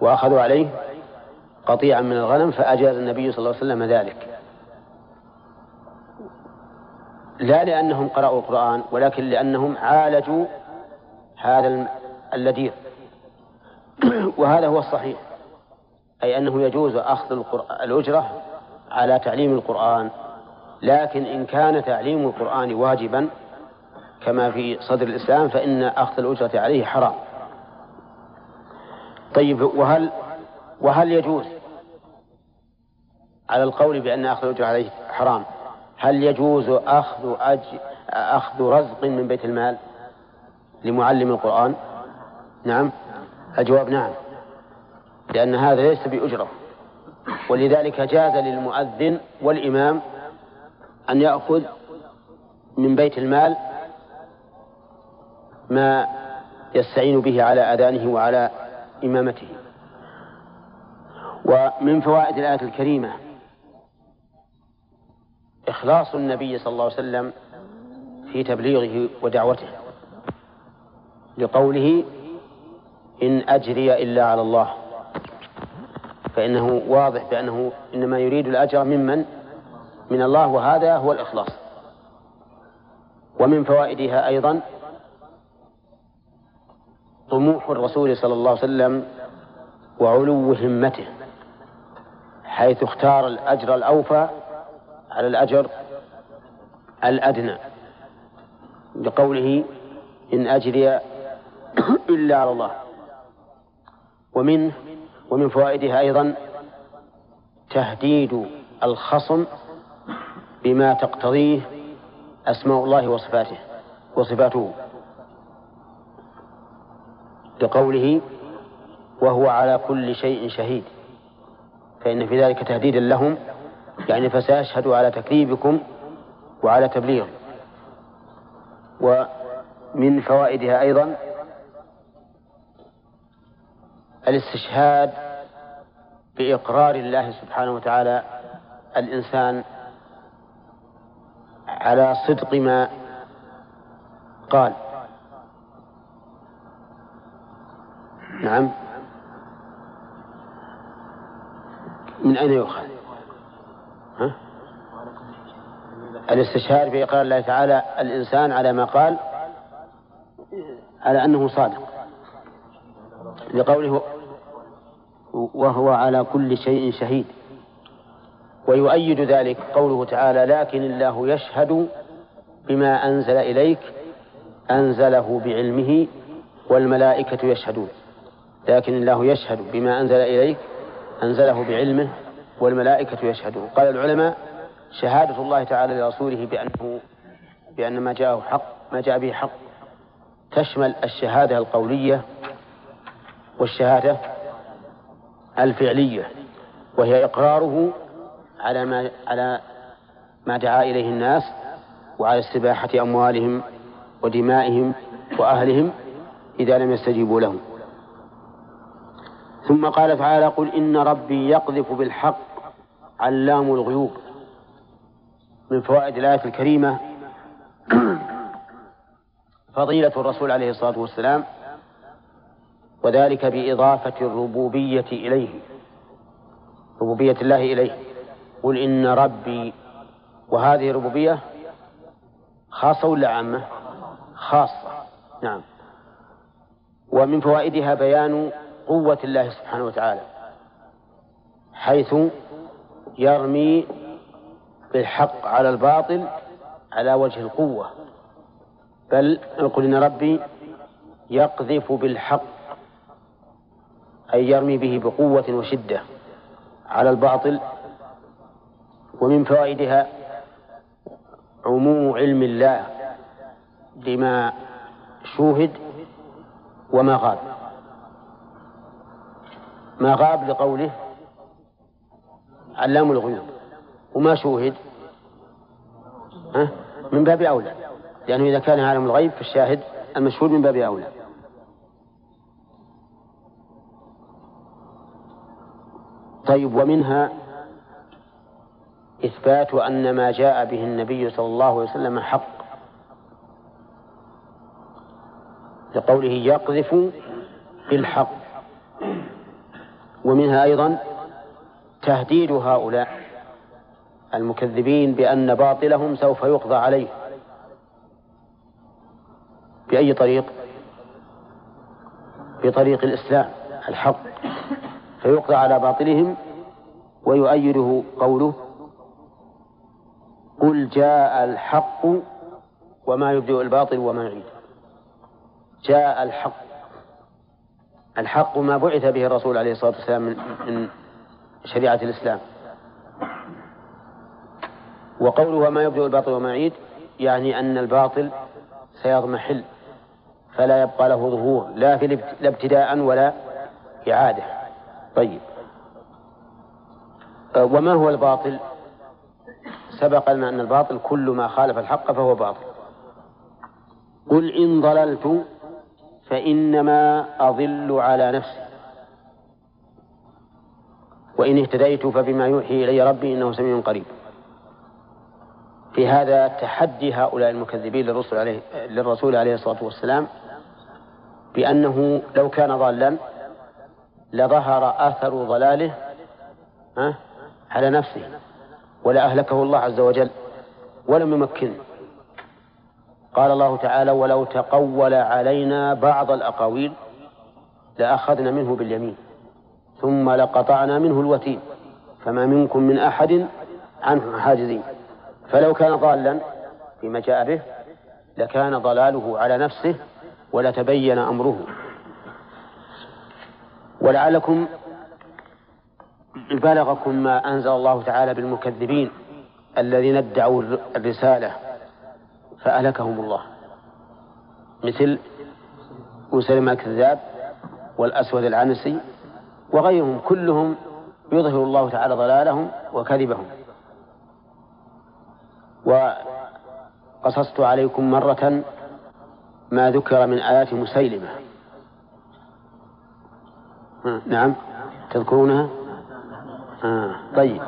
وأخذوا عليه قطيعا من الغنم فأجاز النبي صلى الله عليه وسلم ذلك. لا لأنهم قرأوا القرآن ولكن لأنهم عالجوا هذا اللدير وهذا هو الصحيح. أي أنه يجوز أخذ الأجرة على تعليم القرآن. لكن إن كان تعليم القرآن واجبا كما في صدر الإسلام فإن أخذ الأجرة عليه حرام. طيب وهل وهل يجوز على القول بأن أخذ الأجرة عليه حرام هل يجوز أخذ أج... أخذ رزق من بيت المال لمعلم القرآن؟ نعم. الجواب نعم لأن هذا ليس بأجرة ولذلك جاز للمؤذن والإمام أن يأخذ من بيت المال ما يستعين به على أذانه وعلى إمامته. ومن فوائد الآية الكريمة إخلاص النبي صلى الله عليه وسلم في تبليغه ودعوته لقوله إن أجري إلا على الله. فإنه واضح بأنه إنما يريد الأجر ممن من الله وهذا هو الإخلاص. ومن فوائدها أيضا طموح الرسول صلى الله عليه وسلم وعلو همته حيث اختار الأجر الأوفى على الأجر الأدنى. لقوله إن أجري إلا على الله ومن ومن فوائدها أيضا تهديد الخصم بما تقتضيه أسماء الله وصفاته وصفاته لقوله وهو على كل شيء شهيد. فإن في ذلك تهديدا لهم يعني فسيشهد على تكذيبكم وعلى تبليغ. ومن فوائدها أيضا الاستشهاد بإقرار الله سبحانه وتعالى الإنسان على صدق ما قال. نعم. من أين يؤخذ؟ ها؟ الاستشهاد بإقرار الله تعالى الإنسان على ما قال على أنه صادق. لقوله وهو على كل شيء شهيد. ويؤيد ذلك قوله تعالى لكن الله يشهد بما أنزل إليك أنزله بعلمه والملائكة يشهدون. لكن الله يشهد بما أنزل إليك أنزله بعلمه والملائكة يشهدون. قال العلماء شهادة الله تعالى لرسوله بأنه بأن ما جاءه حق ما جاء به حق. تشمل الشهادة القولية والشهادة الفعلية وهي إقراره على ما على ما دعا إليه الناس وعلى استباحة أموالهم ودمائهم وأهلهم إذا لم يستجيبوا له ثم قال تعالى قل إن ربي يقذف بالحق علام الغيوب. من فوائد الآية الكريمة فضيلة الرسول عليه الصلاة والسلام وذلك بإضافة الربوبية إليه ربوبية الله إليه. قل إن ربي وهذه ربوبية خاصة ولا عامة؟ خاصة. نعم. ومن فوائدها بيان قوة الله سبحانه وتعالى حيث يرمي بالحق على الباطل على وجه القوة. بل نقول إن ربي يقذف بالحق أي يرمي به بقوة وشدة على الباطل ومن فوائدها عموم علم الله لما شوهد وما غاب. ما غاب لقوله علام الغيوب وما شوهد ها؟ من باب أولى. لأنه إذا كان عالم الغيب فالشاهد المشهود من باب أولى. طيب ومنها إثبات أن ما جاء به النبي صلى الله عليه وسلم حق. لقوله يقذف بالحق. ومنها أيضا تهديد هؤلاء المكذبين بأن باطلهم سوف يقضى عليه. بأي طريق؟ بطريق الإسلام الحق. فيقضى على باطلهم ويؤيده قوله قل جاء الحق وما يبدئ الباطل وما يعيد. جاء الحق. الحق ما بعث به الرسول عليه الصلاة والسلام من, شريعة الإسلام. وقوله وما يبدئ الباطل وما يعيد يعني أن الباطل سيضمحل فلا يبقى له ظهور لا في لا ابتداء ولا إعادة. طيب. وما هو الباطل؟ سبق لنا أن الباطل كل ما خالف الحق فهو باطل. قل إن ضللت فإنما أضل على نفسي. وإن اهتديت فبما يوحي إلي ربي إنه سميع قريب. في هذا تحدي هؤلاء المكذبين للرسول عليه للرسول عليه الصلاة والسلام بأنه لو كان ضالا لظهر أثر ضلاله على نفسه. ولا أهلكه الله عز وجل ولم يمكنه قال الله تعالى ولو تقول علينا بعض الأقاويل لأخذنا منه باليمين ثم لقطعنا منه الوتين فما منكم من أحد عنه حاجزين. فلو كان ضالا فيما جاء به لكان ضلاله على نفسه ولتبين أمره. ولعلكم بلغكم ما أنزل الله تعالى بالمكذبين الذين ادعوا الرسالة فأهلكهم الله. مثل مسلم الكذاب والأسود العنسي وغيرهم كلهم يظهر الله تعالى ضلالهم وكذبهم. وقصصت عليكم مرة ما ذكر من آيات مسيلمة. نعم تذكرونها؟ آه. طيب.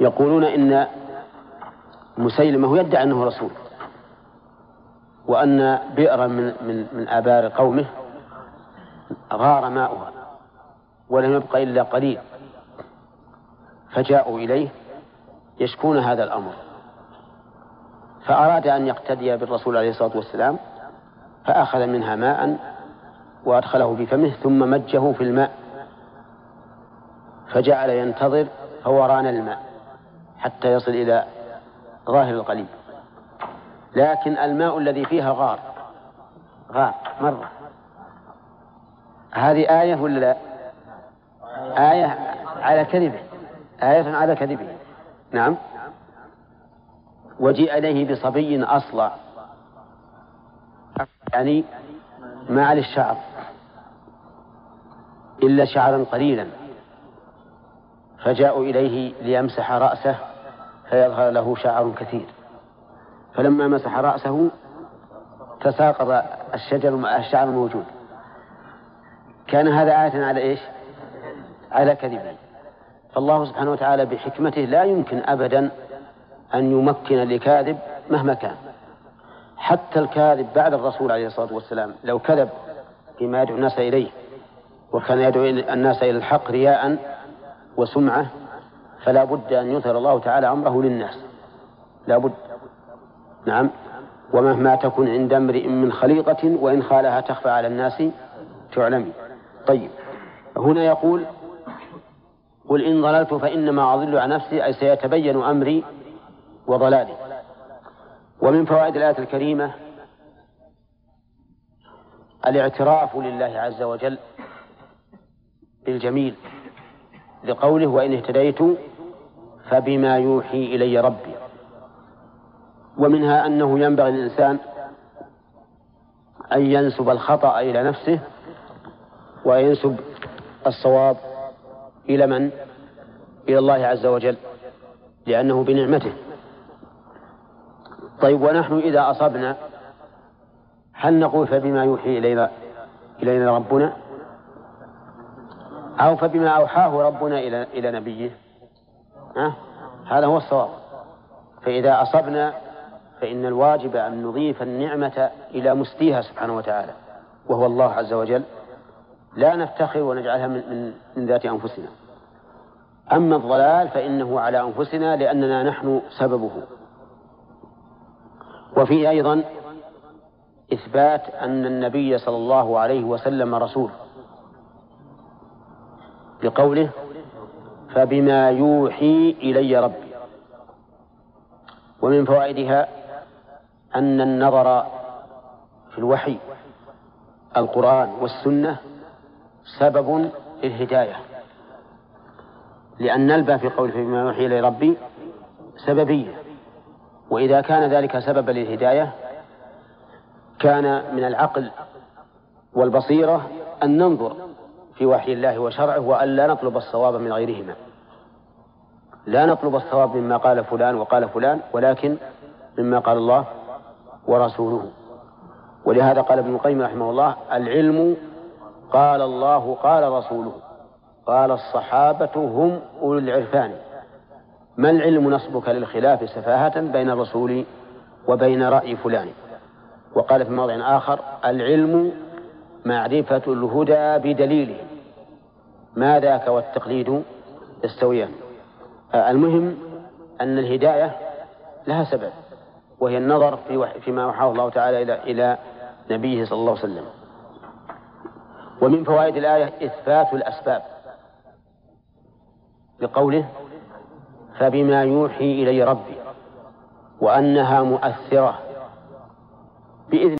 يقولون إن مسيلمة يدعي أنه رسول وأن بئرا من من من آبار قومه غار ماؤها ولم يبق إلا قليل فجاءوا إليه يشكون هذا الأمر. فأراد أن يقتدي بالرسول عليه الصلاة والسلام فأخذ منها ماء وأدخله في فمه ثم مجه في الماء. فجعل ينتظر فوران الماء حتى يصل إلى ظاهر القليل لكن الماء الذي فيها غار. غار مرة. هذه آية ولا لا؟ آية على كذبه. آية على كذبه. نعم. وجيء إليه بصبي أصلع. يعني ما على الشعر. إلا شعرا قليلا. فجاءوا إليه ليمسح رأسه فيظهر له شعر كثير. فلما مسح رأسه تساقط الشجر الشعر الموجود. كان هذا آية على إيش؟ على كذبه فالله سبحانه وتعالى بحكمته لا يمكن أبدا أن يمكن لكاذب مهما كان. حتى الكاذب بعد الرسول عليه الصلاة والسلام لو كذب فيما يدعو الناس إليه وكان يدعو الناس إلى الحق رياء وسمعة فلا بد أن يظهر الله تعالى أمره للناس. لا بد. نعم. ومهما تكن عند امرئ من خليقة وإن خالها تخفى على الناس تعلمي طيب. هنا يقول قل إن ضللت فإنما أضل عن نفسي أي سيتبين أمري وضلالي. ومن فوائد الآية الكريمة الاعتراف لله عز وجل بالجميل. لقوله وإن اهتديت فبما يوحي إلي ربي. ومنها أنه ينبغي للإنسان أن ينسب الخطأ إلى نفسه وينسب الصواب إلى من؟ إلى الله عز وجل لأنه بنعمته. طيب ونحن إذا أصبنا هل نقول فبما يوحي إلينا إلينا ربنا؟ أو فبما أوحاه ربنا إلى إلى نبيه. ها؟ هذا هو الصواب. فإذا أصبنا فإن الواجب أن نضيف النعمة إلى مستيها سبحانه وتعالى وهو الله عز وجل لا نفتخر ونجعلها من, من, من ذات أنفسنا. أما الضلال فإنه على أنفسنا لأننا نحن سببه. وفيه أيضا إثبات أن النبي صلى الله عليه وسلم رسول. بقوله فبما يوحي إلي ربي. ومن فوائدها أن النظر في الوحي القرآن والسنة سبب للهداية. لأن نلبى في قوله فبما يوحي إلي ربي سببية. وإذا كان ذلك سببا للهداية كان من العقل والبصيرة أن ننظر في وحي الله وشرعه وأن لا نطلب الصواب من غيرهما. لا نطلب الصواب مما قال فلان وقال فلان ولكن مما قال الله ورسوله. ولهذا قال ابن القيم رحمه الله العلم قال الله قال رسوله. قال الصحابة هم أولو العرفان. ما العلم نصبك للخلاف سفاهة بين الرسول وبين رأي فلان؟ وقال في موضع آخر العلم معرفة الهدى بدليله. ما ذاك والتقليد يستويان. المهم أن الهداية لها سبب وهي النظر في فيما أوحاه الله تعالى إلى إلى نبيه صلى الله عليه وسلم. ومن فوائد الآية إثبات الأسباب بقوله فبما يوحي إلي ربي وأنها مؤثرة بإذن